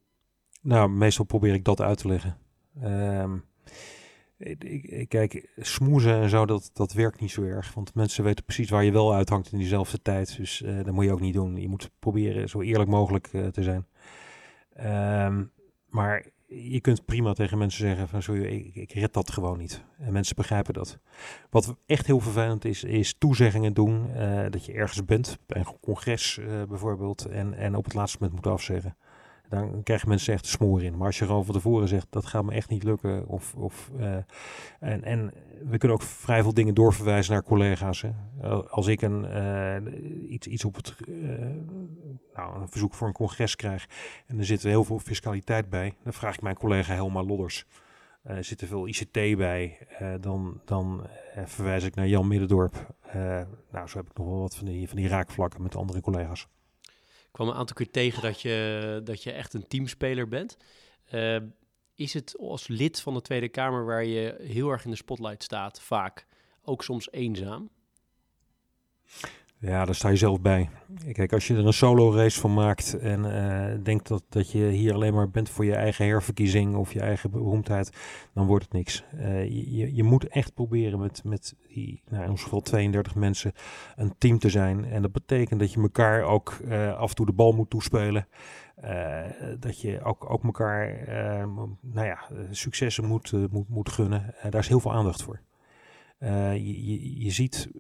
Nou, meestal probeer ik dat uit te leggen. Um, ik, ik, kijk, smoezen en zo, dat, dat werkt niet zo erg. Want mensen weten precies waar je wel uithangt in diezelfde tijd. Dus uh, dat moet je ook niet doen. Je moet proberen zo eerlijk mogelijk uh, te zijn. Um, maar je kunt prima tegen mensen zeggen van sorry, ik, ik red dat gewoon niet. En mensen begrijpen dat. Wat echt heel vervelend is, is toezeggingen doen. Uh, dat je ergens bent, bij een congres uh, bijvoorbeeld, en, en op het laatste moment moet afzeggen dan krijgen mensen echt de smoor in. Maar als je gewoon van tevoren zegt, dat gaat me echt niet lukken. Of, of, uh, en, en we kunnen ook vrij veel dingen doorverwijzen naar collega's. Hè. Als ik een, uh, iets, iets op het uh, nou, een verzoek voor een congres krijg en er zit heel veel fiscaliteit bij, dan vraag ik mijn collega Helma Lodders. Er zit er veel ICT bij, dan, dan verwijs ik naar Jan Middendorp. nou, zo heb ik nog wel wat van die, van die raakvlakken met andere collega's kwam een aantal keer tegen dat je, dat je echt een teamspeler bent. Is het als lid van de Tweede Kamer, waar je heel erg in de spotlight staat, vaak ook soms eenzaam? Ja, daar sta je zelf bij. Kijk, als je er een solo race van maakt en uh, denkt dat, dat je hier alleen maar bent voor je eigen herverkiezing of je eigen beroemdheid, dan wordt het niks. Uh, je, je moet echt proberen met, met die, nou in ons geval 32 mensen, een team te zijn. En dat betekent dat je elkaar ook uh, af en toe de bal moet toespelen. Dat je ook, ook elkaar nou ja, successen moet, moet, moet gunnen. daar is heel veel aandacht voor. je, je, je ziet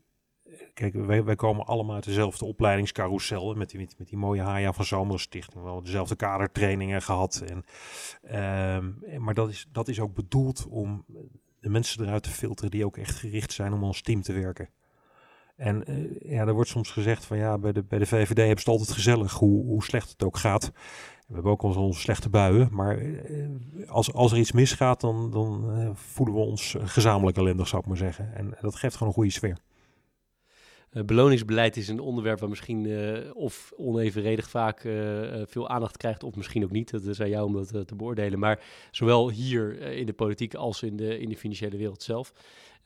kijk, wij, wij komen allemaal uit dezelfde opleidingscarousel. Met die, met, die mooie Haya van Zomeren Stichting. Wel dezelfde kadertrainingen gehad. En, um, maar dat is, dat is ook bedoeld om de mensen eruit te filteren die ook echt gericht zijn om als team te werken. En uh, ja, er wordt soms gezegd van ja, bij de, bij de VVD hebben ze het altijd gezellig, hoe, hoe slecht het ook gaat. We hebben ook onze, onze slechte buien, maar uh, als, als er iets misgaat, dan, dan uh, voelen we ons gezamenlijk ellendig, zou ik maar zeggen. En dat geeft gewoon een goede sfeer. Uh, beloningsbeleid is een onderwerp waar misschien uh, of onevenredig vaak uh, veel aandacht krijgt, of misschien ook niet. Dat is aan jou om dat te beoordelen. Maar zowel hier in de politiek als in de, in de financiële wereld zelf.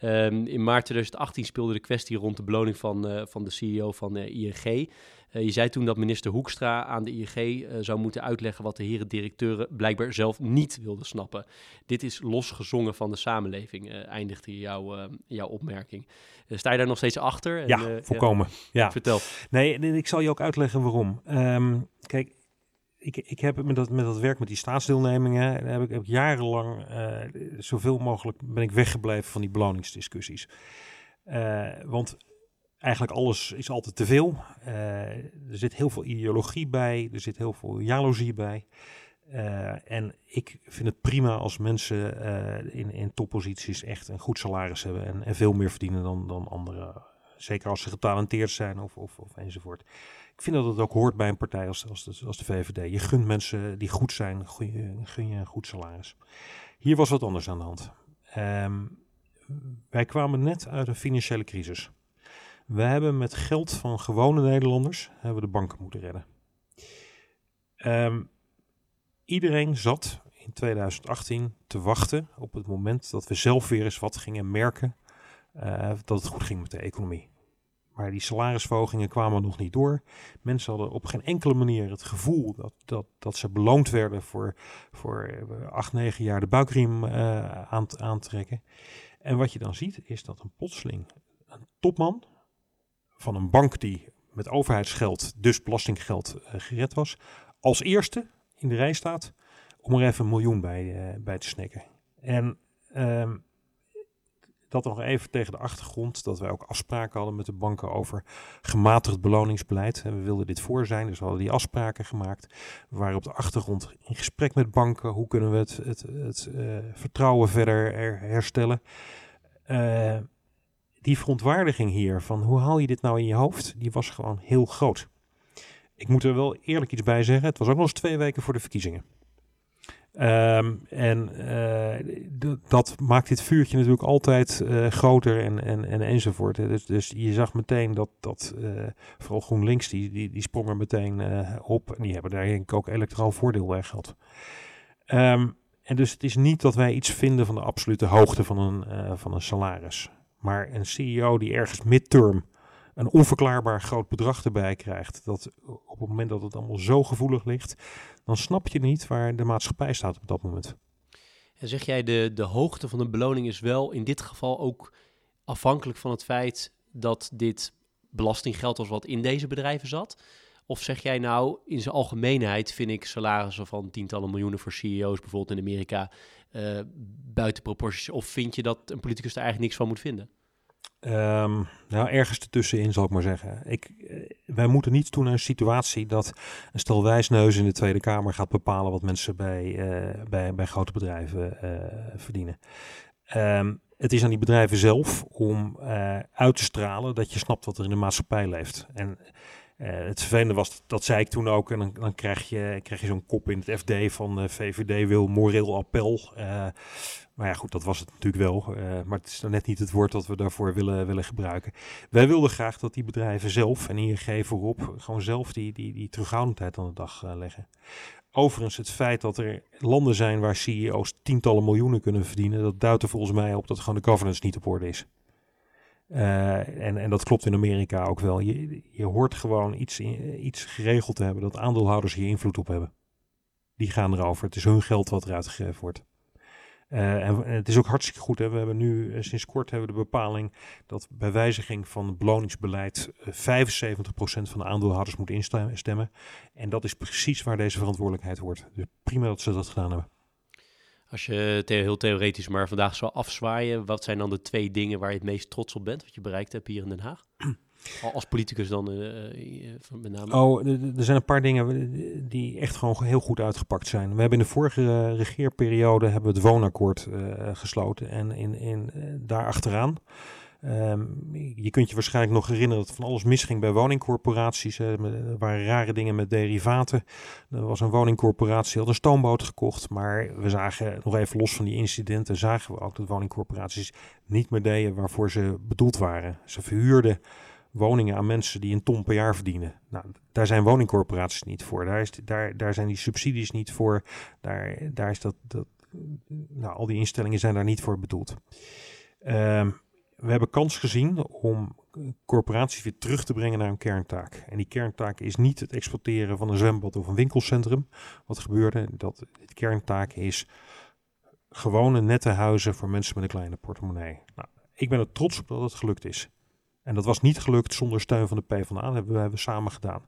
Um, in maart 2018 speelde de kwestie rond de beloning van, van de CEO van ING. Uh, je zei toen dat minister Hoekstra aan de ING uh, zou moeten uitleggen wat de heren directeuren blijkbaar zelf niet wilden snappen. Dit is losgezongen van de samenleving, uh, eindigde jouw, jouw opmerking. sta je daar nog steeds achter? En, ja, volkomen. Ja. Vertel. Nee, ik zal je ook uitleggen waarom. Um, kijk, ik, ik heb met dat, met dat werk met die staatsdeelnemingen, heb ik, heb ik jarenlang zoveel mogelijk ben ik weggebleven van die beloningsdiscussies. want eigenlijk alles is altijd te veel. Uh, er zit heel veel ideologie bij, er zit heel veel jaloezie bij. Uh, en ik vind het prima als mensen uh, in, in topposities echt een goed salaris hebben en, en veel meer verdienen dan, dan anderen. Zeker als ze getalenteerd zijn of, of, of enzovoort. Ik vind dat het ook hoort bij een partij als, als, de, als de VVD. Je gunt mensen die goed zijn, gun je een goed salaris. Hier was wat anders aan de hand. Um, wij kwamen net uit een financiële crisis. We hebben met geld van gewone Nederlanders hebben de banken moeten redden. Um, iedereen zat in 2018 te wachten op het moment dat we zelf weer eens wat gingen merken uh, dat het goed ging met de economie. Maar die salarisverhogingen kwamen nog niet door. Mensen hadden op geen enkele manier het gevoel dat, dat, dat ze beloond werden voor, voor eh, acht, negen jaar de buikriem uh, aan, aantrekken. En wat je dan ziet is dat een plotseling een topman, van een bank die met overheidsgeld, dus belastinggeld, uh, gered was, als eerste in de rij staat om er even een miljoen bij, uh, bij te snikken. En um, dat nog even tegen de achtergrond dat wij ook afspraken hadden met de banken over gematigd beloningsbeleid. En we wilden dit voor zijn, dus we hadden die afspraken gemaakt. We waren op de achtergrond in gesprek met banken. Hoe kunnen we het, het, het uh, vertrouwen verder herstellen? Uh, die verontwaardiging hier van hoe haal je dit nou in je hoofd, die was gewoon heel groot. Ik moet er wel eerlijk iets bij zeggen. Het was ook nog eens twee weken voor de verkiezingen. Um, en uh, dat maakt dit vuurtje natuurlijk altijd uh, groter en, en, en enzovoort. Dus, dus je zag meteen dat, dat uh, vooral GroenLinks, die, die, die sprong er meteen op. En die hebben daar denk ik ook elektoraal voordeel bij gehad. Um, en dus het is niet dat wij iets vinden van de absolute hoogte van een, van een salaris. Maar een CEO die ergens midterm een onverklaarbaar groot bedrag erbij krijgt, dat op het moment dat het allemaal zo gevoelig ligt, dan snap je niet waar de maatschappij staat op dat moment. En zeg jij, de, de hoogte van de beloning is wel in dit geval ook afhankelijk van het feit dat dit belastinggeld was wat in deze bedrijven zat? Of zeg jij nou, in zijn algemeenheid vind ik salarissen van tientallen miljoenen voor CEO's bijvoorbeeld in Amerika uh, buiten proporties? Of vind je dat een politicus er eigenlijk niks van moet vinden? Um, nou, ergens ertussenin zal ik maar zeggen. Ik, eh, wij moeten niet toe naar een situatie dat een stel wijsneus in de Tweede Kamer gaat bepalen wat mensen bij, uh, bij, bij grote bedrijven verdienen. Um, het is aan die bedrijven zelf om uit te stralen dat je snapt wat er in de maatschappij leeft. En het vervelende was, dat zei ik toen ook, en dan, dan krijg je, krijg je zo'n kop in het FD van uh, VVD wil moreel appel. Uh, maar ja, goed, dat was het natuurlijk wel. maar het is dan net niet het woord dat we daarvoor willen, willen gebruiken. Wij wilden graag dat die bedrijven zelf, en ING voorop, gewoon zelf die, die, die terughoudendheid aan de dag leggen. Overigens, het feit dat er landen zijn waar CEO's tientallen miljoenen kunnen verdienen, dat duidt er volgens mij op dat gewoon de governance niet op orde is. En, en dat klopt in Amerika ook wel. Je, je hoort gewoon iets, iets geregeld te hebben dat aandeelhouders hier invloed op hebben. Die gaan erover. Het is hun geld wat eruit gegeven wordt. Uh, en het is ook hartstikke goed. Hè? We hebben nu uh, sinds kort hebben we de bepaling dat bij wijziging van het beloningsbeleid uh, 75% van de aandeelhouders moet instemmen. En dat is precies waar deze verantwoordelijkheid hoort. Dus prima dat ze dat gedaan hebben. Als je heel theoretisch maar vandaag zou afzwaaien, wat zijn dan de twee dingen waar je het meest trots op bent, wat je bereikt hebt hier in Den Haag? Als politicus dan uh, met name? Oh, er zijn een paar dingen die echt gewoon heel goed uitgepakt zijn. We hebben in de vorige regeerperiode hebben we het woonakkoord uh, gesloten. En in, in, daar achteraan, um, je kunt je waarschijnlijk nog herinneren dat van alles misging bij woningcorporaties. er waren rare dingen met derivaten. Er was een woningcorporatie, had een stoomboot gekocht. Maar we zagen, nog even los van die incidenten, zagen we ook dat woningcorporaties niet meer deden waarvoor ze bedoeld waren. Ze verhuurden woningen aan mensen die een ton per jaar verdienen. Nou, daar zijn woningcorporaties niet voor. Daar, is, daar, daar zijn die subsidies niet voor. Daar, daar is dat, dat, nou, al die instellingen zijn daar niet voor bedoeld. Um, we hebben kans gezien om corporaties weer terug te brengen naar een kerntaak. En die kerntaak is niet het exporteren van een zwembad of een winkelcentrum. Wat gebeurde? Dat de kerntaak is gewone nette huizen voor mensen met een kleine portemonnee. Nou, ik ben er trots op dat het gelukt is. En dat was niet gelukt zonder steun van de PvdA. Dat hebben we, hebben samen gedaan.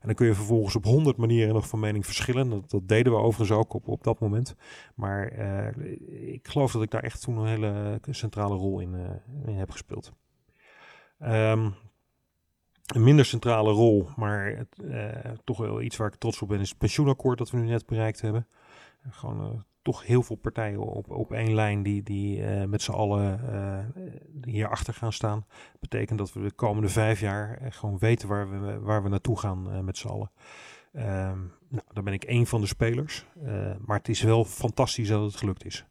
En dan kun je vervolgens op honderd manieren nog van mening verschillen. Dat, deden we overigens ook op, op dat moment. Maar uh, ik geloof dat ik daar echt toen een hele centrale rol in, uh, in heb gespeeld. Um, een minder centrale rol, maar uh, toch wel iets waar ik trots op ben, is het pensioenakkoord dat we nu net bereikt hebben. Gewoon toch heel veel partijen op, op één lijn die, die uh, met z'n allen uh, hierachter gaan staan. betekent dat we de komende vijf jaar gewoon weten waar we, waar we naartoe gaan met z'n allen. Um, nou, daar ben ik één van de spelers. maar het is wel fantastisch dat het gelukt is.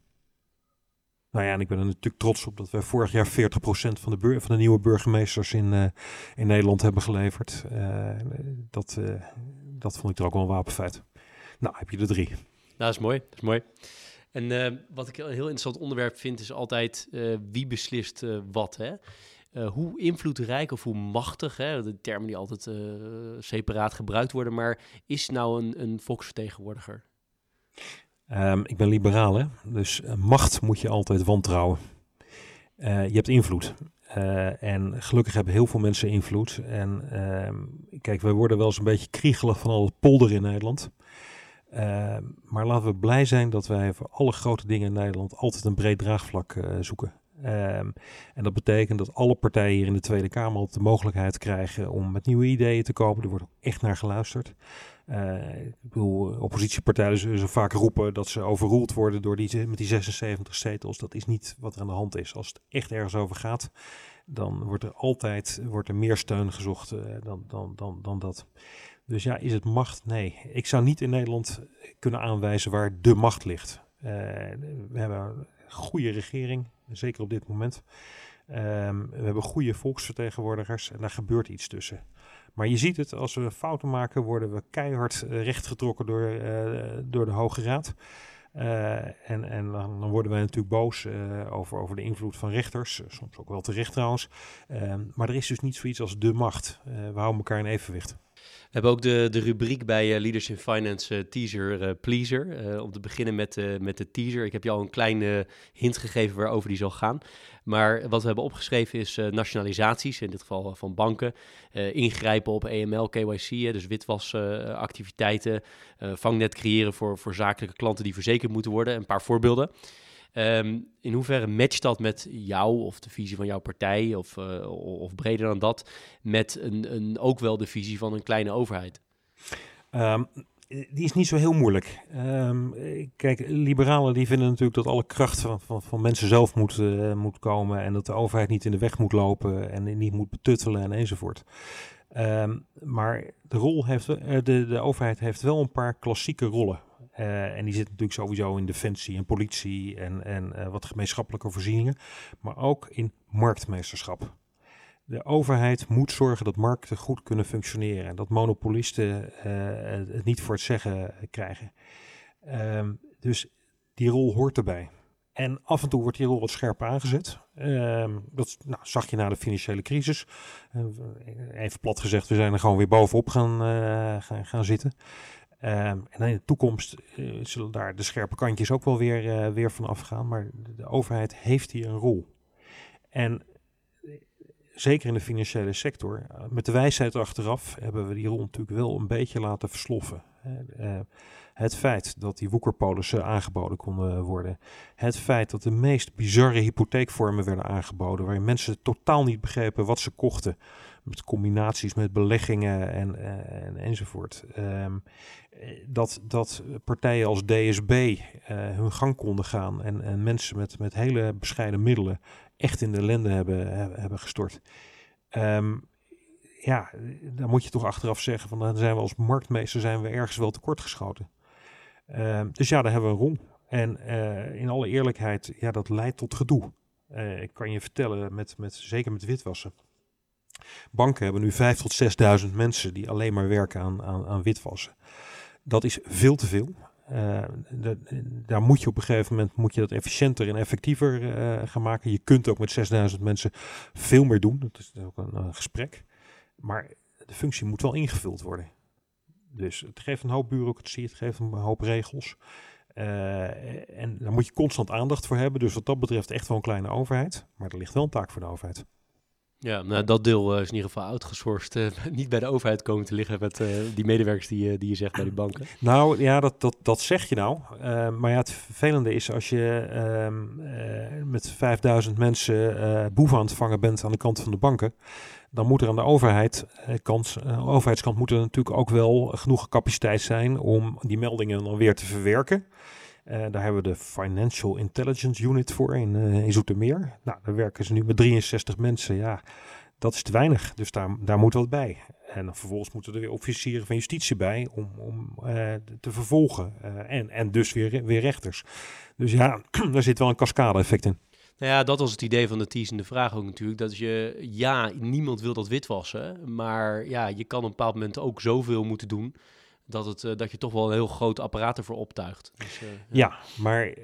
Nou ja, en ik ben er natuurlijk trots op dat we vorig jaar 40% van de, van de nieuwe burgemeesters in, in Nederland hebben geleverd. dat, dat vond ik er ook wel een wapenfeit. Nou, heb je er drie. Nou, dat is mooi. Dat is mooi. En uh, wat ik een heel interessant onderwerp vind, is altijd uh, wie beslist uh, wat. Hè? hoe invloedrijk of hoe machtig, hè, de termen die altijd separaat gebruikt worden, maar is nou een, een volksvertegenwoordiger? Um, ik ben liberaal, hè? dus macht moet je altijd wantrouwen. je hebt invloed. en gelukkig hebben heel veel mensen invloed. En ehm, kijk, wij worden wel eens een beetje kriegelig van al het polder in Nederland. Uh, maar laten we blij zijn dat wij voor alle grote dingen in Nederland altijd een breed draagvlak uh, zoeken. Uh, en dat betekent dat alle partijen hier in de Tweede Kamer de mogelijkheid krijgen om met nieuwe ideeën te komen. Er wordt ook echt naar geluisterd. Uh, ik bedoel, oppositiepartijen zullen vaak roepen dat ze overroeld worden door die, met die 76 zetels. Dat is niet wat er aan de hand is. Als het echt ergens over gaat, dan wordt er altijd wordt er meer steun gezocht dan, dan, dan, dan dat. Dus ja, is het macht? Nee. Ik zou niet in Nederland kunnen aanwijzen waar de macht ligt. Uh, we hebben een goede regering, zeker op dit moment. Um, we hebben goede volksvertegenwoordigers en daar gebeurt iets tussen. Maar je ziet het, als we fouten maken, worden we keihard eh, rechtgetrokken door, uh, door de Hoge Raad. En, en dan, worden wij natuurlijk boos over, over de invloed van rechters, soms ook wel terecht trouwens. Uh, maar er is dus niet zoiets als de macht. we houden elkaar in evenwicht. We hebben ook de, de rubriek bij uh, Leaders in Finance uh, Teaser uh, Pleaser. om te beginnen met, met de teaser. Ik heb je al een kleine hint gegeven waarover die zal gaan. Maar wat we hebben opgeschreven is nationalisaties, in dit geval van banken. ingrijpen op EML, KYC, dus witwasactiviteiten. vangnet creëren voor, voor zakelijke klanten die verzekerd moeten worden. Een paar voorbeelden. Um, in hoeverre matcht dat met jou of de visie van jouw partij, of, uh, of breder dan dat, met een, een, ook wel de visie van een kleine overheid? Um, die is niet zo heel moeilijk. Um, kijk, liberalen die vinden natuurlijk dat alle kracht van, van, van mensen zelf moet, uh, moet komen en dat de overheid niet in de weg moet lopen en niet moet betuttelen en enzovoort. Maar de, rol heeft, uh, de, de overheid heeft wel een paar klassieke rollen. Uh, en die zit natuurlijk sowieso in defensie en politie en, en uh, wat gemeenschappelijke voorzieningen, maar ook in marktmeesterschap. De overheid moet zorgen dat markten goed kunnen functioneren en dat monopolisten uh, het niet voor het zeggen krijgen. Um, dus die rol hoort erbij. En af en toe wordt die rol wat scherper aangezet. Ehm, dat nou, zag je na de financiële crisis. Even plat gezegd, we zijn er gewoon weer bovenop gaan, gaan, gaan, zitten. Ehm, en in de toekomst uh, zullen daar de scherpe kantjes ook wel weer, weer van afgaan. Maar de, overheid heeft hier een rol. En zeker in de financiële sector, met de wijsheid achteraf hebben we die rol natuurlijk wel een beetje laten versloffen. Het feit dat die woekerpolissen aangeboden konden worden. Het feit dat de meest bizarre hypotheekvormen werden aangeboden. Waarin mensen totaal niet begrepen wat ze kochten. Met combinaties met beleggingen en, eh, en enzovoort. Ehm, dat, dat partijen als DSB eh, hun gang konden gaan. En, en mensen met, met hele bescheiden middelen echt in de ellende hebben, hebben gestort. Um, ja, dan moet je toch achteraf zeggen van dan zijn we als marktmeester zijn we ergens wel tekortgeschoten. Ehm, dus ja, daar hebben we een rol. En uh, in alle eerlijkheid, ja, dat leidt tot gedoe. Uh, ik kan je vertellen, met, met, zeker met witwassen. Banken hebben nu 5.000 tot 6.000 mensen die alleen maar werken aan, aan, aan witwassen. Dat is veel te veel. De, daar moet je op een gegeven moment moet je dat efficiënter en effectiever gaan maken. Je kunt ook met 6000 mensen veel meer doen. Dat is ook een, gesprek. Maar de functie moet wel ingevuld worden. Dus het geeft een hoop bureaucratie, het geeft een hoop regels. Uh, en daar moet je constant aandacht voor hebben. Dus wat dat betreft echt wel een kleine overheid. Maar er ligt wel een taak voor de overheid. Ja, nou, dat deel uh, is in ieder geval outgesourced. Uh, niet bij de overheid komen te liggen met die medewerkers die, die je zegt bij die banken. Nou ja, dat, dat, dat zeg je nou. maar ja, het vervelende is als je ehm, met 5000 mensen boeven aan het vangen bent aan de kant van de banken dan moet er aan de overheid, eh, kant, overheidskant moet natuurlijk ook wel genoeg capaciteit zijn om die meldingen dan weer te verwerken. Uh, daar hebben we de Financial Intelligence Unit voor in, uh, in Zoetermeer. Nou, daar werken ze nu met 63 mensen. Ja, dat is te weinig. Dus daar, daar moet wat bij. En vervolgens moeten er weer officieren van justitie bij om, om te vervolgen. en, en dus weer, weer rechters. Dus ja, daar zit wel een cascade effect in. Nou ja, dat was het idee van de teasende vraag ook natuurlijk. Dat je, ja, niemand wil dat witwassen. Maar ja, je kan op een bepaald moment ook zoveel moeten doen. Dat, het, uh, dat je toch wel een heel groot apparaat ervoor optuigt. Dus, uh, ja. ja. maar uh,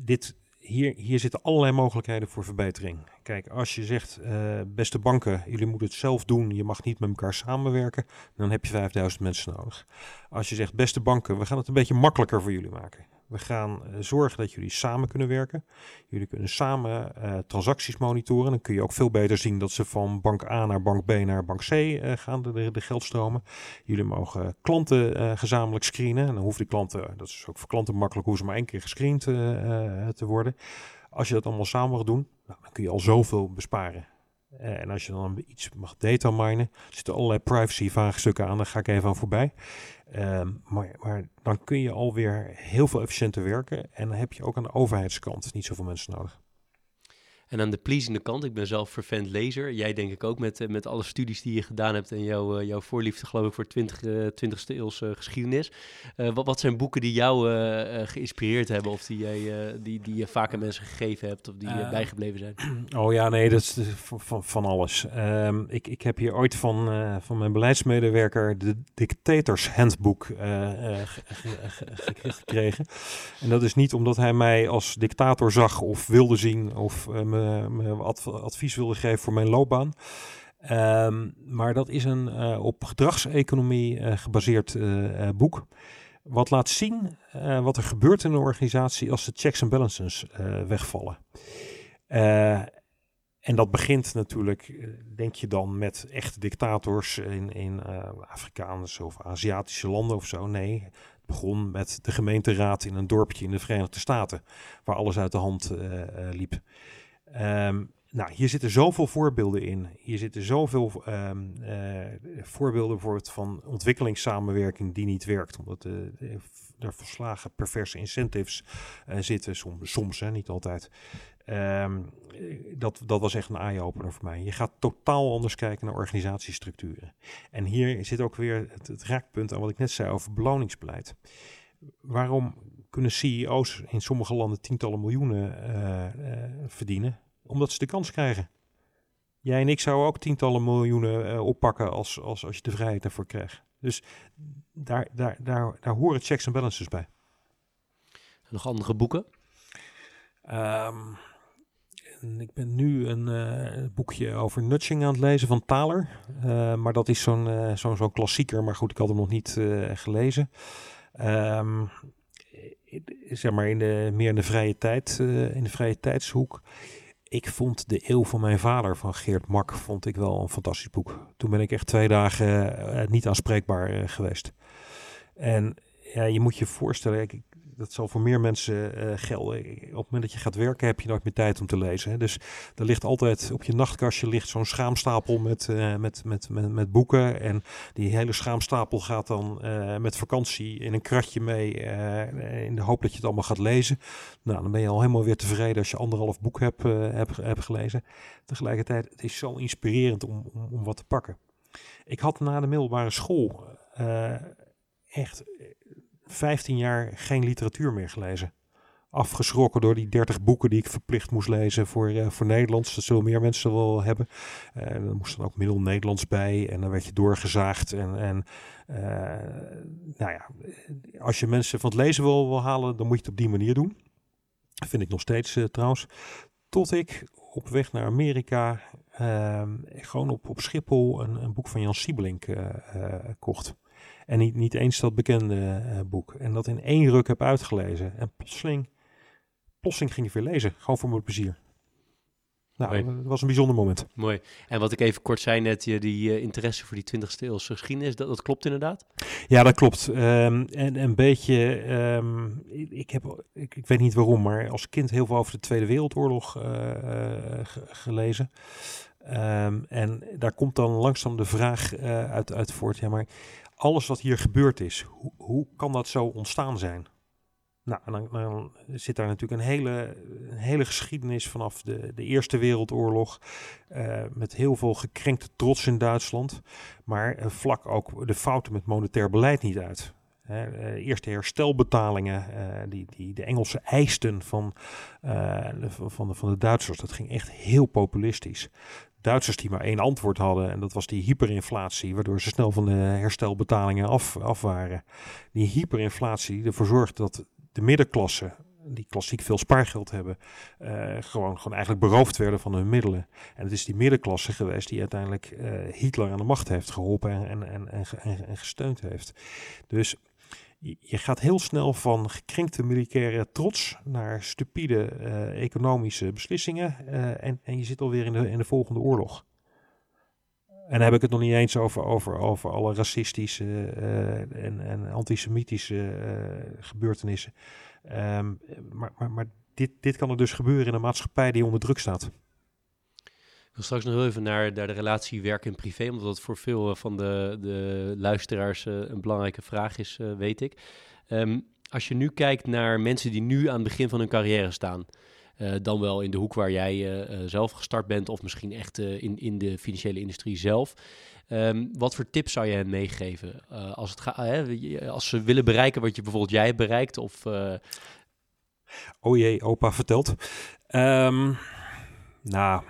dit, hier, hier zitten allerlei mogelijkheden voor verbetering. Kijk, als je zegt, beste banken, jullie moeten het zelf doen, je mag niet met elkaar samenwerken, dan heb je 5000 mensen nodig. Als je zegt, beste banken, we gaan het een beetje makkelijker voor jullie maken. We gaan eh, zorgen dat jullie samen kunnen werken. Jullie kunnen samen uh, transacties monitoren. Dan kun je ook veel beter zien dat ze van bank A naar bank B naar bank C uh, gaan, de, de geldstromen. Jullie mogen klanten gezamenlijk screenen. En dan hoeven die klanten, dat is ook voor klanten makkelijk, hoeven ze maar één keer gescreend te worden. Als je dat allemaal samen mag doen, nou, dan kun je al zoveel besparen. en als je dan iets mag data minen, zitten allerlei privacy vraagstukken aan, daar ga ik even aan voorbij. Um, maar, maar, dan kun je alweer heel veel efficiënter werken. En dan heb je ook aan de overheidskant niet zoveel mensen nodig. En aan de pleasende kant, ik ben zelf vervent lezer. Jij denk ik ook met, eh, met alle studies die je gedaan hebt en jouw, uh, jouw voorliefde geloof ik voor 20, uh, 20ste eeuwse geschiedenis. Uh, wat, wat zijn boeken die jou geïnspireerd hebben of die, jij, die, die je vaak aan mensen gegeven hebt of die bijgebleven zijn? Oh ja, nee, dat is van, van alles. Um, ik, ik heb hier ooit van, van mijn beleidsmedewerker de Dictators Handboek gekregen. En dat is niet omdat hij mij als dictator zag of wilde zien of me, me advies wilde geven voor mijn loopbaan. Um, maar dat is een uh, op gedragseconomie uh, gebaseerd boek. Wat laat zien wat er gebeurt in een organisatie als de checks en balances wegvallen. en dat begint natuurlijk, denk je dan, met echte dictators in, in Afrikaanse of Aziatische landen of zo. Nee, het begon met de gemeenteraad in een dorpje in de Verenigde Staten, waar alles uit de hand liep. Um, nou, hier zitten zoveel voorbeelden in. Hier zitten zoveel um, uh, voorbeelden bijvoorbeeld van ontwikkelingssamenwerking die niet werkt. Omdat er verslagen perverse incentives uh, zitten, soms, soms hè, niet altijd. Um, dat, dat was echt een eye-opener voor mij. Je gaat totaal anders kijken naar organisatiestructuren. En hier zit ook weer het, raakpunt aan wat ik net zei over beloningsbeleid. Waarom kunnen CEO's in sommige landen tientallen miljoenen verdienen? Omdat ze de kans krijgen. Jij en ik zouden ook tientallen miljoenen uh, oppakken als, als, als je de vrijheid ervoor krijgt. Dus daar, daar, daar, daar horen checks en balances bij. Nog andere boeken? Ehm, ik ben nu een uh, boekje over nudging aan het lezen van Thaler. Uh, maar dat is zo'n uh, zo'n zo'n klassieker. Maar goed, ik had hem nog niet gelezen. Um, zeg maar in de, meer in de vrije tijd, in de vrije tijdshoek. Ik vond De Eeuw van mijn vader van Geert Mak vond ik wel een fantastisch boek. Toen ben ik echt twee dagen niet aanspreekbaar geweest. En ja, je moet je voorstellen, ik, dat zal voor meer mensen uh, gelden. Op het moment dat je gaat werken heb je nooit meer tijd om te lezen. Hè? Dus er ligt altijd op je nachtkastje ligt zo'n schaamstapel met, uh, met, met, met, met, boeken. En die hele schaamstapel gaat dan uh, met vakantie in een kratje mee. in de hoop dat je het allemaal gaat lezen. Nou, dan ben je al helemaal weer tevreden als je anderhalf boek hebt, hebt, hebt gelezen. Tegelijkertijd, het is zo inspirerend om, om, om wat te pakken. Ik had na de middelbare school echt 15 jaar geen literatuur meer gelezen. Afgeschrokken door die 30 boeken die ik verplicht moest lezen voor, uh, voor Nederlands. Dat zullen meer mensen wel hebben. Uh, er moest dan ook middel Nederlands bij. En dan werd je doorgezaagd. En, en uh, nou ja, als je mensen van het lezen wil, halen, dan moet je het op die manier doen. Dat vind ik nog steeds trouwens. Tot ik op weg naar Amerika gewoon op, op Schiphol een, een boek van Jan Siebelink kocht. En niet, niet eens dat bekende uh, boek. En dat in één ruk heb uitgelezen. En plotseling, plotseling ging ik weer lezen. Gewoon voor mijn plezier. Nou, het was een bijzonder moment. Mooi. En wat ik even kort zei net, je, die uh, interesse voor die 20e eeuwse geschiedenis, dat, dat klopt inderdaad? Ja, dat klopt. Um, en een beetje, um, ik, heb, ik, ik, weet niet waarom, maar als kind heel veel over de Tweede Wereldoorlog uh, gelezen. Um, en daar komt dan langzaam de vraag uit, uit voort, ja maar alles wat hier gebeurd is, hoe, hoe kan dat zo ontstaan zijn? Nou, dan, dan, zit daar natuurlijk een hele, hele geschiedenis vanaf de, de Eerste Wereldoorlog. Uh, met heel veel gekrenkte trots in Duitsland. Maar uh, vlak ook de fouten met monetair beleid niet uit. Hè, uh, eerste herstelbetalingen die, die de Engelsen eisten van, de, van, de, van de Duitsers. Dat ging echt heel populistisch. Duitsers die maar één antwoord hadden. En dat was die hyperinflatie, waardoor ze snel van de herstelbetalingen af, af waren. Die hyperinflatie ervoor zorgde dat de middenklasse, die klassiek veel spaargeld hebben, uh, gewoon, gewoon eigenlijk beroofd werden van hun middelen. En het is die middenklasse geweest die uiteindelijk uh, Hitler aan de macht heeft geholpen en, en, en, en, en gesteund heeft. Dus je gaat heel snel van gekrenkte militaire trots naar stupide uh, economische beslissingen. Uh, en, en je zit alweer in de, in de volgende oorlog. En dan heb ik het nog niet eens over, over, over alle racistische uh, en, en antisemitische gebeurtenissen. Um, maar maar, maar dit, dit kan er dus gebeuren in een maatschappij die onder druk staat. Wil straks nog even naar, naar de relatie werk en privé, omdat dat voor veel eh, van de, de luisteraars uh, een belangrijke vraag is, uh, weet ik. Um, als je nu kijkt naar mensen die nu aan het begin van hun carrière staan, dan wel in de hoek waar jij zelf gestart bent, of misschien echt in, in de financiële industrie zelf. Um, wat voor tips zou je hen meegeven als, het als ze willen bereiken wat je bijvoorbeeld jij hebt bereikt? Of, Oh jee, opa vertelt. Um, nou,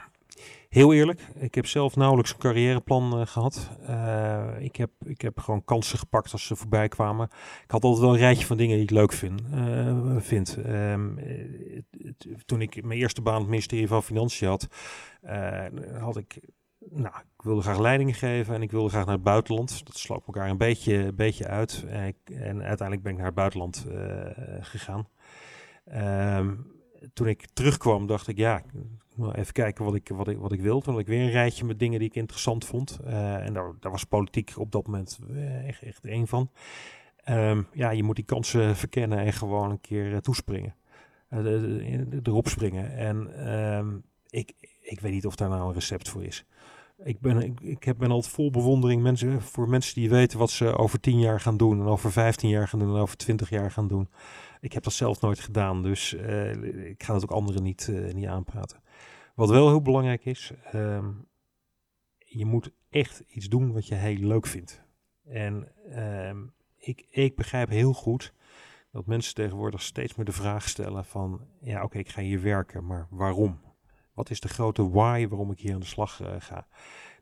Heel eerlijk, ik heb zelf nauwelijks een carrièreplan uh, gehad. Uh, ik, heb, ik heb gewoon kansen gepakt als ze voorbij kwamen. Ik had altijd wel een rijtje van dingen die ik leuk vind. Uh, vind. Um, toen ik mijn eerste baan op het ministerie van Financiën had, had ik nou, ik wilde graag leidingen geven en ik wilde graag naar het buitenland. Dat sloot elkaar een beetje, beetje uit. En, uiteindelijk ben ik naar het buitenland gegaan. Um, toen ik terugkwam, dacht ik, ja, even kijken wat ik, wat ik, wat ik wil. Toen ik weer een rijtje met dingen die ik interessant vond. Uh, en daar, daar was politiek op dat moment eh, echt, echt één van. Um, ja, je moet die kansen verkennen en gewoon een keer uh, toespringen. Erop springen. En um, ik, ik weet niet of daar nou een recept voor is. Ik ben, ik, ik heb, ben altijd vol bewondering mensen, voor mensen die weten wat ze over tien jaar gaan doen. En over 15 jaar gaan doen en over 20 jaar gaan doen. Ik heb dat zelf nooit gedaan, dus ik ga dat ook anderen niet, niet aanpraten. Wat wel heel belangrijk is, um, je moet echt iets doen wat je heel leuk vindt. En um, ik, ik begrijp heel goed dat mensen tegenwoordig steeds meer de vraag stellen van, ja oké, ik ga hier werken, maar waarom? Wat is de grote why waarom ik hier aan de slag uh, ga?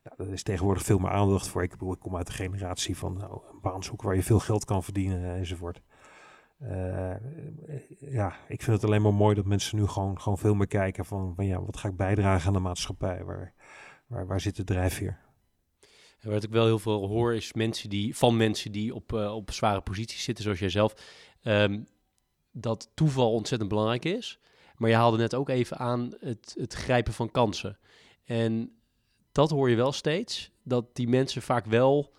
Nou, er is tegenwoordig veel meer aandacht voor. Ik, kom uit de generatie van nou, een baan zoeken waar je veel geld kan verdienen enzovoort. Ja, ik vind het alleen maar mooi dat mensen nu gewoon, gewoon veel meer kijken van, van ja, wat ga ik bijdragen aan de maatschappij? Waar, waar, waar zit de drijfveer? En wat ik wel heel veel hoor is mensen die, van mensen die op, op zware posities zitten, zoals jijzelf, um, dat toeval ontzettend belangrijk is. Maar je haalde net ook even aan het, het grijpen van kansen. En dat hoor je wel steeds, dat die mensen vaak wel,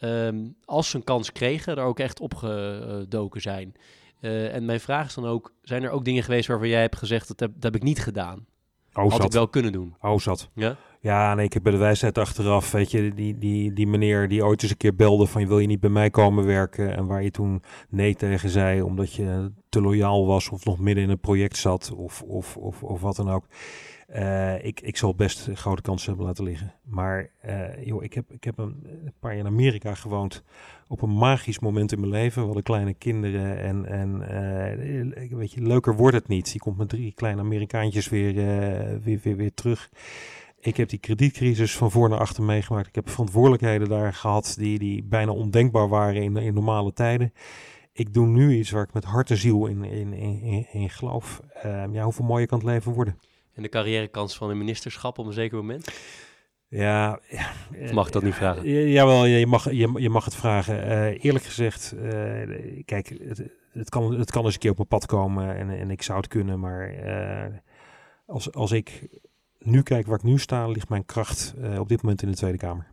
ehm, als ze een kans kregen, er ook echt opgedoken zijn. Uh, en mijn vraag is dan ook, zijn er ook dingen geweest waarvan jij hebt gezegd, dat heb, dat heb ik niet gedaan? Oh, Had ik wel kunnen doen. Oh, zat. Ja? Ja, nee, ik heb bij de wijsheid achteraf, weet je, die, die, die meneer die ooit eens een keer belde van, wil je niet bij mij komen werken? En waar je toen nee tegen zei, omdat je te loyaal was of nog midden in een project zat of, of, of, of wat dan ook. Uh, ik, ik zal best grote kansen hebben laten liggen. Maar uh, joh, ik heb, ik heb een, paar jaar in Amerika gewoond. Op een magisch moment in mijn leven. We hadden kleine kinderen. En, en uh, weet je, leuker wordt het niet. Je komt met drie kleine Amerikaantjes weer, weer, weer, weer terug. Ik heb die kredietcrisis van voor naar achter meegemaakt. Ik heb verantwoordelijkheden daar gehad die, die bijna ondenkbaar waren in, in normale tijden. Ik doe nu iets waar ik met hart en ziel in, in, in, in geloof. Ehm, ja, hoeveel mooier kan het leven worden? En de carrièrekans van een ministerschap op een zeker moment? Ja, of mag ik dat niet vragen? Jawel, je mag, je, je mag het vragen. Uh, eerlijk gezegd, uh, kijk, het, het, kan, het kan eens een keer op mijn pad komen en, en ik zou het kunnen, maar als, als ik nu kijk waar ik nu sta, ligt mijn kracht op dit moment in de Tweede Kamer.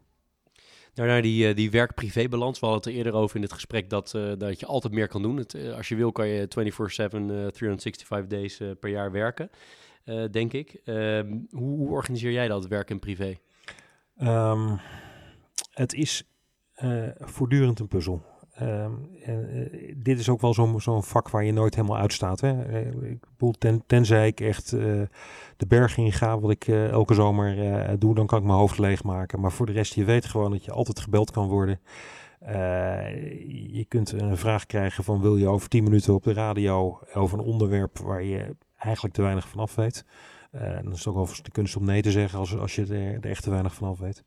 Nou, naar die, die werk-privé-balans. We hadden het er eerder over in het gesprek dat, dat je altijd meer kan doen. Het, als je wil, kan je 24-7, 365 days per jaar werken. Eh, denk ik. Ehm, hoe, organiseer jij dat, werk en privé? Um, het is uh, voortdurend een puzzel. Um, en, uh, dit is ook wel zo'n vak waar je nooit helemaal uitstaat. Hè? ik bedoel, ten, tenzij ik echt de berg in ga, wat ik elke zomer doe, dan kan ik mijn hoofd leegmaken. Maar voor de rest, je weet gewoon dat je altijd gebeld kan worden. je kunt een vraag krijgen van wil je over 10 minuten op de radio over een onderwerp waar je eigenlijk te weinig vanaf weet. Uh, dan is het ook wel de kunst om nee te zeggen als, als je er, echt te weinig vanaf weet.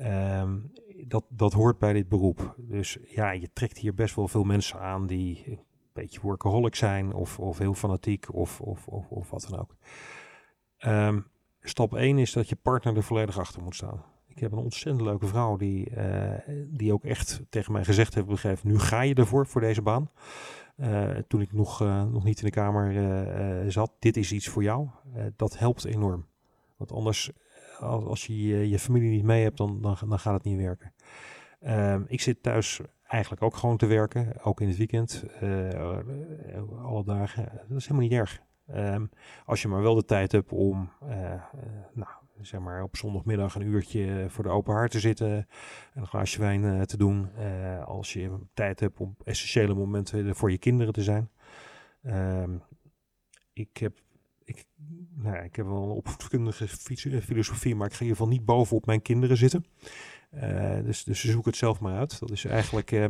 Um, dat, dat hoort bij dit beroep. Dus ja, je trekt hier best wel veel mensen aan die een beetje workaholic zijn of, of heel fanatiek of, of, of, of wat dan ook. Um, stap 1 is dat je partner er volledig achter moet staan. Ik heb een ontzettend leuke vrouw die, uh, die ook echt tegen mij gezegd heeft begrepen, nu ga je ervoor, voor deze baan. Uh, toen ik nog, uh, nog niet in de kamer uh, zat, dit is iets voor jou. dat helpt enorm. Want anders, als, als je je familie niet mee hebt, dan, dan, dan gaat het niet werken. Ehm, ik zit thuis eigenlijk ook gewoon te werken, ook in het weekend, alle dagen. Dat is helemaal niet erg. Um, als je maar wel de tijd hebt om nou, zeg maar op zondagmiddag een uurtje voor de open haard te zitten en een glaasje wijn uh, te doen. Uh, als je tijd hebt om essentiële momenten voor je kinderen te zijn. Uh, ik heb ik, nou, ik heb wel een opvoedkundige filosofie, maar ik ga in ieder geval niet bovenop mijn kinderen zitten. Uh, dus, dus zoek het zelf maar uit. Dat is eigenlijk uh,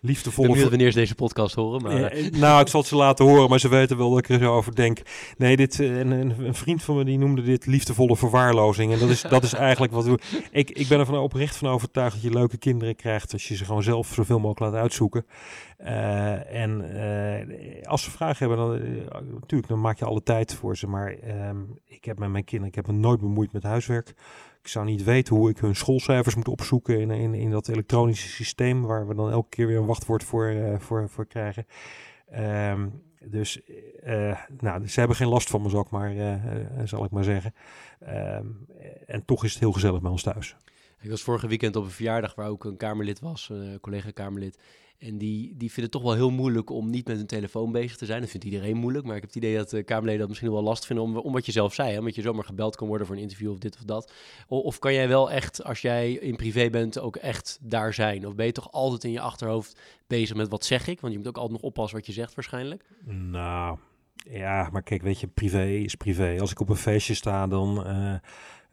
liefdevolle... Ik wanneer ze deze podcast horen. Maar... Uh, nou, ik zal het ze laten horen, maar ze weten wel dat ik er zo over denk. Nee, dit, een, een, vriend van me die noemde dit liefdevolle verwaarlozing. En dat is, dat is eigenlijk wat we... Ik, ik ben er van oprecht van overtuigd dat je leuke kinderen krijgt... als je ze gewoon zelf zoveel mogelijk laat uitzoeken. en als ze vragen hebben, dan, natuurlijk, dan maak je alle tijd voor ze. Maar ehm, ik heb met mijn kinderen, ik heb me nooit bemoeid met huiswerk... Ik zou niet weten hoe ik hun schoolcijfers moet opzoeken in, in, in dat elektronische systeem, waar we dan elke keer weer een wachtwoord voor, uh, voor, voor krijgen. Um, dus uh, nou, ze hebben geen last van me, zal ik maar, uh, zal ik maar zeggen. Um, en toch is het heel gezellig bij ons thuis. Ik was vorige weekend op een verjaardag waar ook een Kamerlid was, een collega-Kamerlid. En die, die vinden het toch wel heel moeilijk om niet met hun telefoon bezig te zijn. Dat vindt iedereen moeilijk. Maar ik heb het idee dat de Kamerleden dat misschien wel last vinden om, om wat je zelf zei. Hè? Omdat je zomaar gebeld kan worden voor een interview of dit of dat. Of, kan jij wel echt, als jij in privé bent, ook echt daar zijn? Of ben je toch altijd in je achterhoofd bezig met wat zeg ik? Want je moet ook altijd nog oppassen wat je zegt waarschijnlijk. Nou, ja, maar kijk, weet je, privé is privé. Als ik op een feestje sta, dan... Uh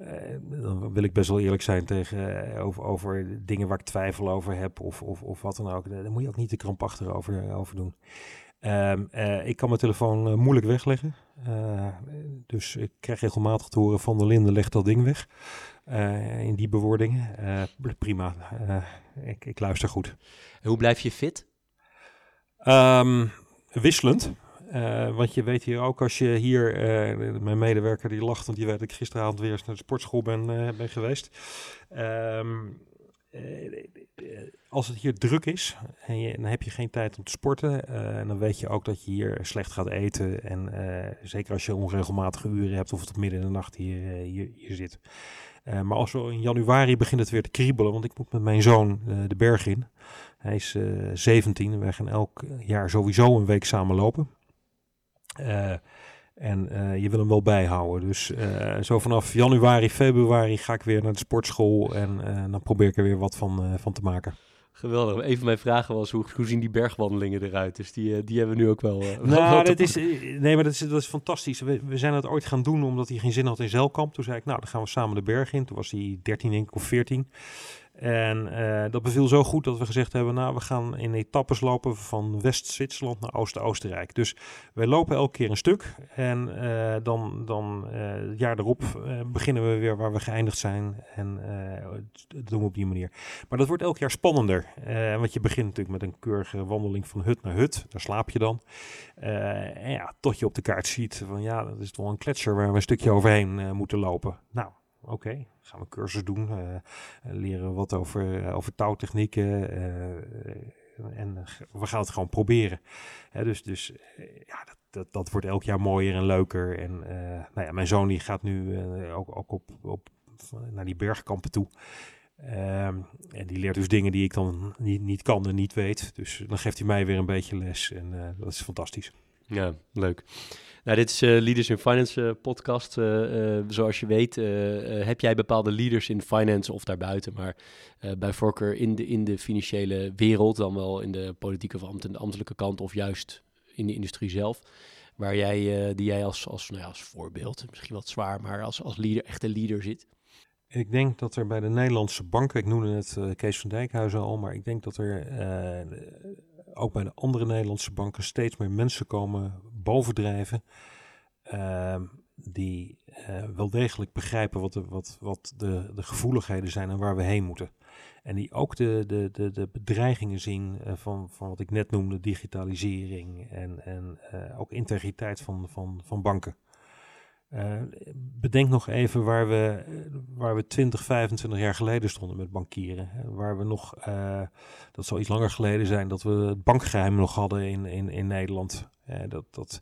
uh, dan wil ik best wel eerlijk zijn tegen, uh, over, over dingen waar ik twijfel over heb of, of, of wat dan ook. Daar moet je ook niet de krampachtig over, over doen. Um, uh, ik kan mijn telefoon moeilijk wegleggen. dus ik krijg regelmatig te horen van de Linde, leg dat ding weg. in die bewoordingen. prima, ik, ik luister goed. En hoe blijf je fit? Um, wisselend. Uh, want je weet hier ook, als je hier, uh, mijn medewerker die lacht, want die weet dat ik gisteravond weer eens naar de sportschool ben, uh, ben geweest. Um, als het hier druk is en je, dan heb je geen tijd om te sporten, en dan weet je ook dat je hier slecht gaat eten. En zeker als je onregelmatige uren hebt of het op midden in de nacht hier, hier, hier zit. maar als we in januari begint het weer te kriebelen, want ik moet met mijn zoon de berg in. Hij is 17 en wij gaan elk jaar sowieso een week samen lopen. Uh, en uh, je wil hem wel bijhouden. Dus uh, zo vanaf januari, februari ga ik weer naar de sportschool. En dan probeer ik er weer wat van, van te maken. Geweldig. Een van mijn vragen was, hoe, hoe zien die bergwandelingen eruit? Dus die, die hebben we nu ook wel... nou, dat is, nee, maar dat is, dat is fantastisch. We, we zijn het ooit gaan doen omdat hij geen zin had in zeilkamp. Toen zei ik, nou, dan gaan we samen de berg in. Toen was hij 13 denk ik, of 14. En uh, dat beviel zo goed dat we gezegd hebben, nou, we gaan in etappes lopen van West-Zwitserland naar Oost-Oostenrijk. Dus wij lopen elke keer een stuk en uh, dan, dan het jaar erop beginnen we weer waar we geëindigd zijn. En dat doen we op die manier. Maar dat wordt elk jaar spannender, want je begint natuurlijk met een keurige wandeling van hut naar hut. Daar slaap je dan. ja, tot je op de kaart ziet van ja, dat is toch wel een gletsjer waar we een stukje overheen moeten lopen. Nou, oké, gaan we cursus doen, uh, leren wat over, uh, over touwtechnieken en we gaan het gewoon proberen. dus dus ja, dat, dat, wordt elk jaar mooier en leuker. En nou ja, mijn zoon die gaat nu ook, ook op, op, naar die bergkampen toe. Um, en die leert dus dingen die ik dan niet, niet kan en niet weet. Dus dan geeft hij mij weer een beetje les en dat is fantastisch. Ja, leuk. Nou, dit is uh, Leaders in Finance uh, podcast. Uh, zoals je weet heb jij bepaalde leaders in finance of daarbuiten, maar bij voorkeur in de, in de financiële wereld, dan wel in de politieke of de ambtelijke kant of juist in de industrie zelf, waar jij, die jij als, als, nou ja, als voorbeeld, misschien wat zwaar, maar als, als leader, echte leader zit. Ik denk dat er bij de Nederlandse banken, ik noemde het Kees van Dijkhuizen al, maar ik denk dat er ook bij de andere Nederlandse banken steeds meer mensen komen bovendrijven. Uh, die uh, wel degelijk begrijpen wat, de, wat, wat de, de gevoeligheden zijn en waar we heen moeten. En die ook de, de, de, de bedreigingen zien uh, van, van wat ik net noemde, digitalisering en, en uh, ook integriteit van, van, van banken. Uh, bedenk nog even waar we, waar we 20, 25 jaar geleden stonden met bankieren. Waar we nog, uh, dat zal iets langer geleden zijn, dat we het bankgeheim nog hadden in, in, in Nederland. Dat, dat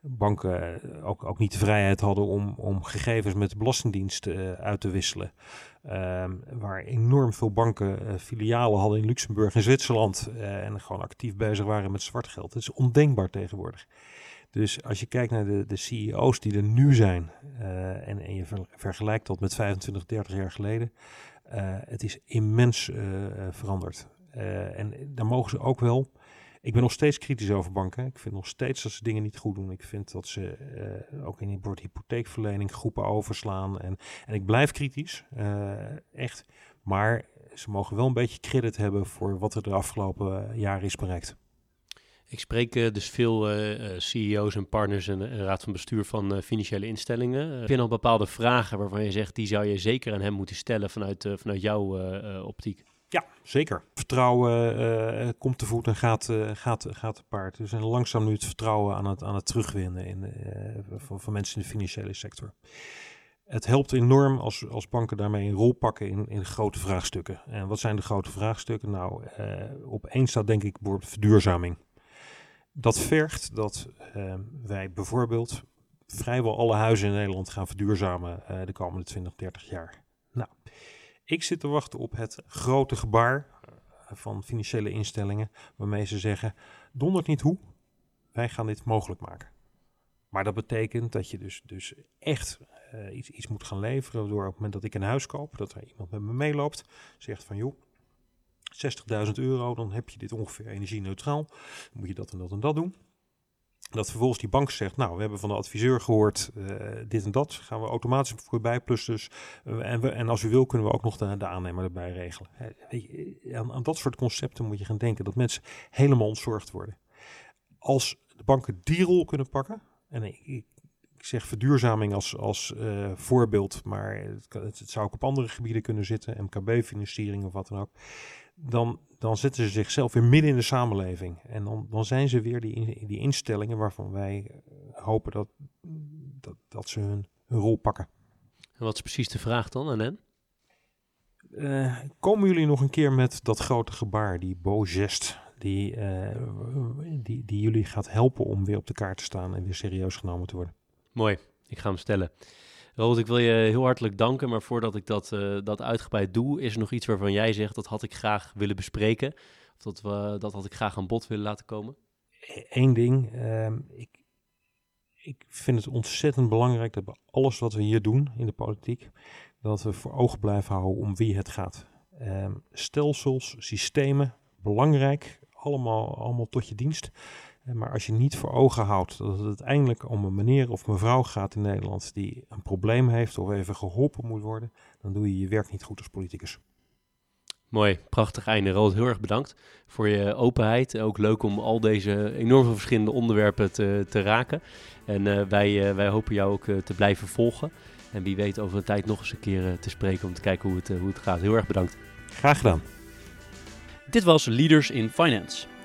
banken ook, ook niet de vrijheid hadden om, om gegevens met de Belastingdienst uit te wisselen. Ehm, waar enorm veel banken filialen hadden in Luxemburg en Zwitserland en gewoon actief bezig waren met zwart geld. Dat is ondenkbaar tegenwoordig. Dus als je kijkt naar de, de CEO's die er nu zijn uh, en, en je vergelijkt dat met 25, 30 jaar geleden, uh, het is immens uh, veranderd. en daar mogen ze ook wel. Ik ben nog steeds kritisch over banken. Ik vind nog steeds dat ze dingen niet goed doen. Ik vind dat ze ook in het hypotheekverlening groepen overslaan. En, en ik blijf kritisch, echt. Maar ze mogen wel een beetje credit hebben voor wat er de afgelopen jaren is bereikt. Ik spreek uh, dus veel eh, eh, CEO's en partners en, raad van bestuur van financiële instellingen. heb je nog bepaalde vragen waarvan je zegt, die zou je zeker aan hem moeten stellen vanuit, vanuit jouw optiek? Ja, zeker. Vertrouwen komt te voet en gaat, gaat, gaat te paard. Dus en langzaam nu het vertrouwen aan het, aan het terugwinnen in, van, van mensen in de financiële sector. Het helpt enorm als, als banken daarmee een rol pakken in, in grote vraagstukken. En wat zijn de grote vraagstukken? Nou, op één staat denk ik bijvoorbeeld verduurzaming. Dat vergt dat uh, wij bijvoorbeeld vrijwel alle huizen in Nederland gaan verduurzamen uh, de komende 20, 30 jaar. Nou, ik zit te wachten op het grote gebaar uh, van financiële instellingen waarmee ze zeggen, dondert niet hoe, wij gaan dit mogelijk maken. Maar dat betekent dat je dus, dus echt uh, iets, iets moet gaan leveren door op het moment dat ik een huis koop, dat er iemand met me meeloopt, zegt van joh, 60.000 euro, dan heb je dit ongeveer energie-neutraal. Moet je dat en dat en dat doen. Dat vervolgens die bank zegt, nou, we hebben van de adviseur gehoord uh, dit en dat, gaan we automatisch voorbij, plus dus, uh, en, we, en als u wil kunnen we ook nog de, de aannemer erbij regelen. Uh, aan, aan, dat soort concepten moet je gaan denken, dat mensen helemaal ontzorgd worden. Als de banken die rol kunnen pakken, en ik, ik zeg verduurzaming als, als voorbeeld, maar het, het, het zou ook op andere gebieden kunnen zitten, MKB-financiering of wat dan ook dan, dan zetten ze zichzelf weer midden in de samenleving. En dan, dan zijn ze weer die, die instellingen waarvan wij eh, hopen dat, dat, dat ze hun, hun rol pakken. En wat is precies de vraag dan aan hen? Uh, komen jullie nog een keer met dat grote gebaar, die geste, die, uh, die, die jullie gaat helpen om weer op de kaart te staan en weer serieus genomen te worden? Mooi, ik ga hem stellen. Robert, ik wil je heel hartelijk danken, maar voordat ik dat, uh, dat uitgebreid doe, is er nog iets waarvan jij zegt dat had ik graag willen bespreken? Dat, we, dat had ik graag aan bod willen laten komen? Eén ding, uh, ik, ik vind het ontzettend belangrijk dat bij alles wat we hier doen in de politiek, dat we voor ogen blijven houden om wie het gaat. Uh, stelsels, systemen, belangrijk, allemaal, allemaal tot je dienst. Maar als je niet voor ogen houdt dat het uiteindelijk om een meneer of mevrouw gaat in Nederland die een probleem heeft of even geholpen moet worden, dan doe je je werk niet goed als politicus. Mooi, prachtig einde. Rood, heel erg bedankt voor je openheid. Ook leuk om al deze enorm veel verschillende onderwerpen te, te raken. En uh, wij, uh, wij hopen jou ook uh, te blijven volgen. En wie weet over een tijd nog eens een keer te spreken om te kijken hoe het, hoe het gaat. Heel erg bedankt. Graag gedaan. Dit was Leaders in Finance.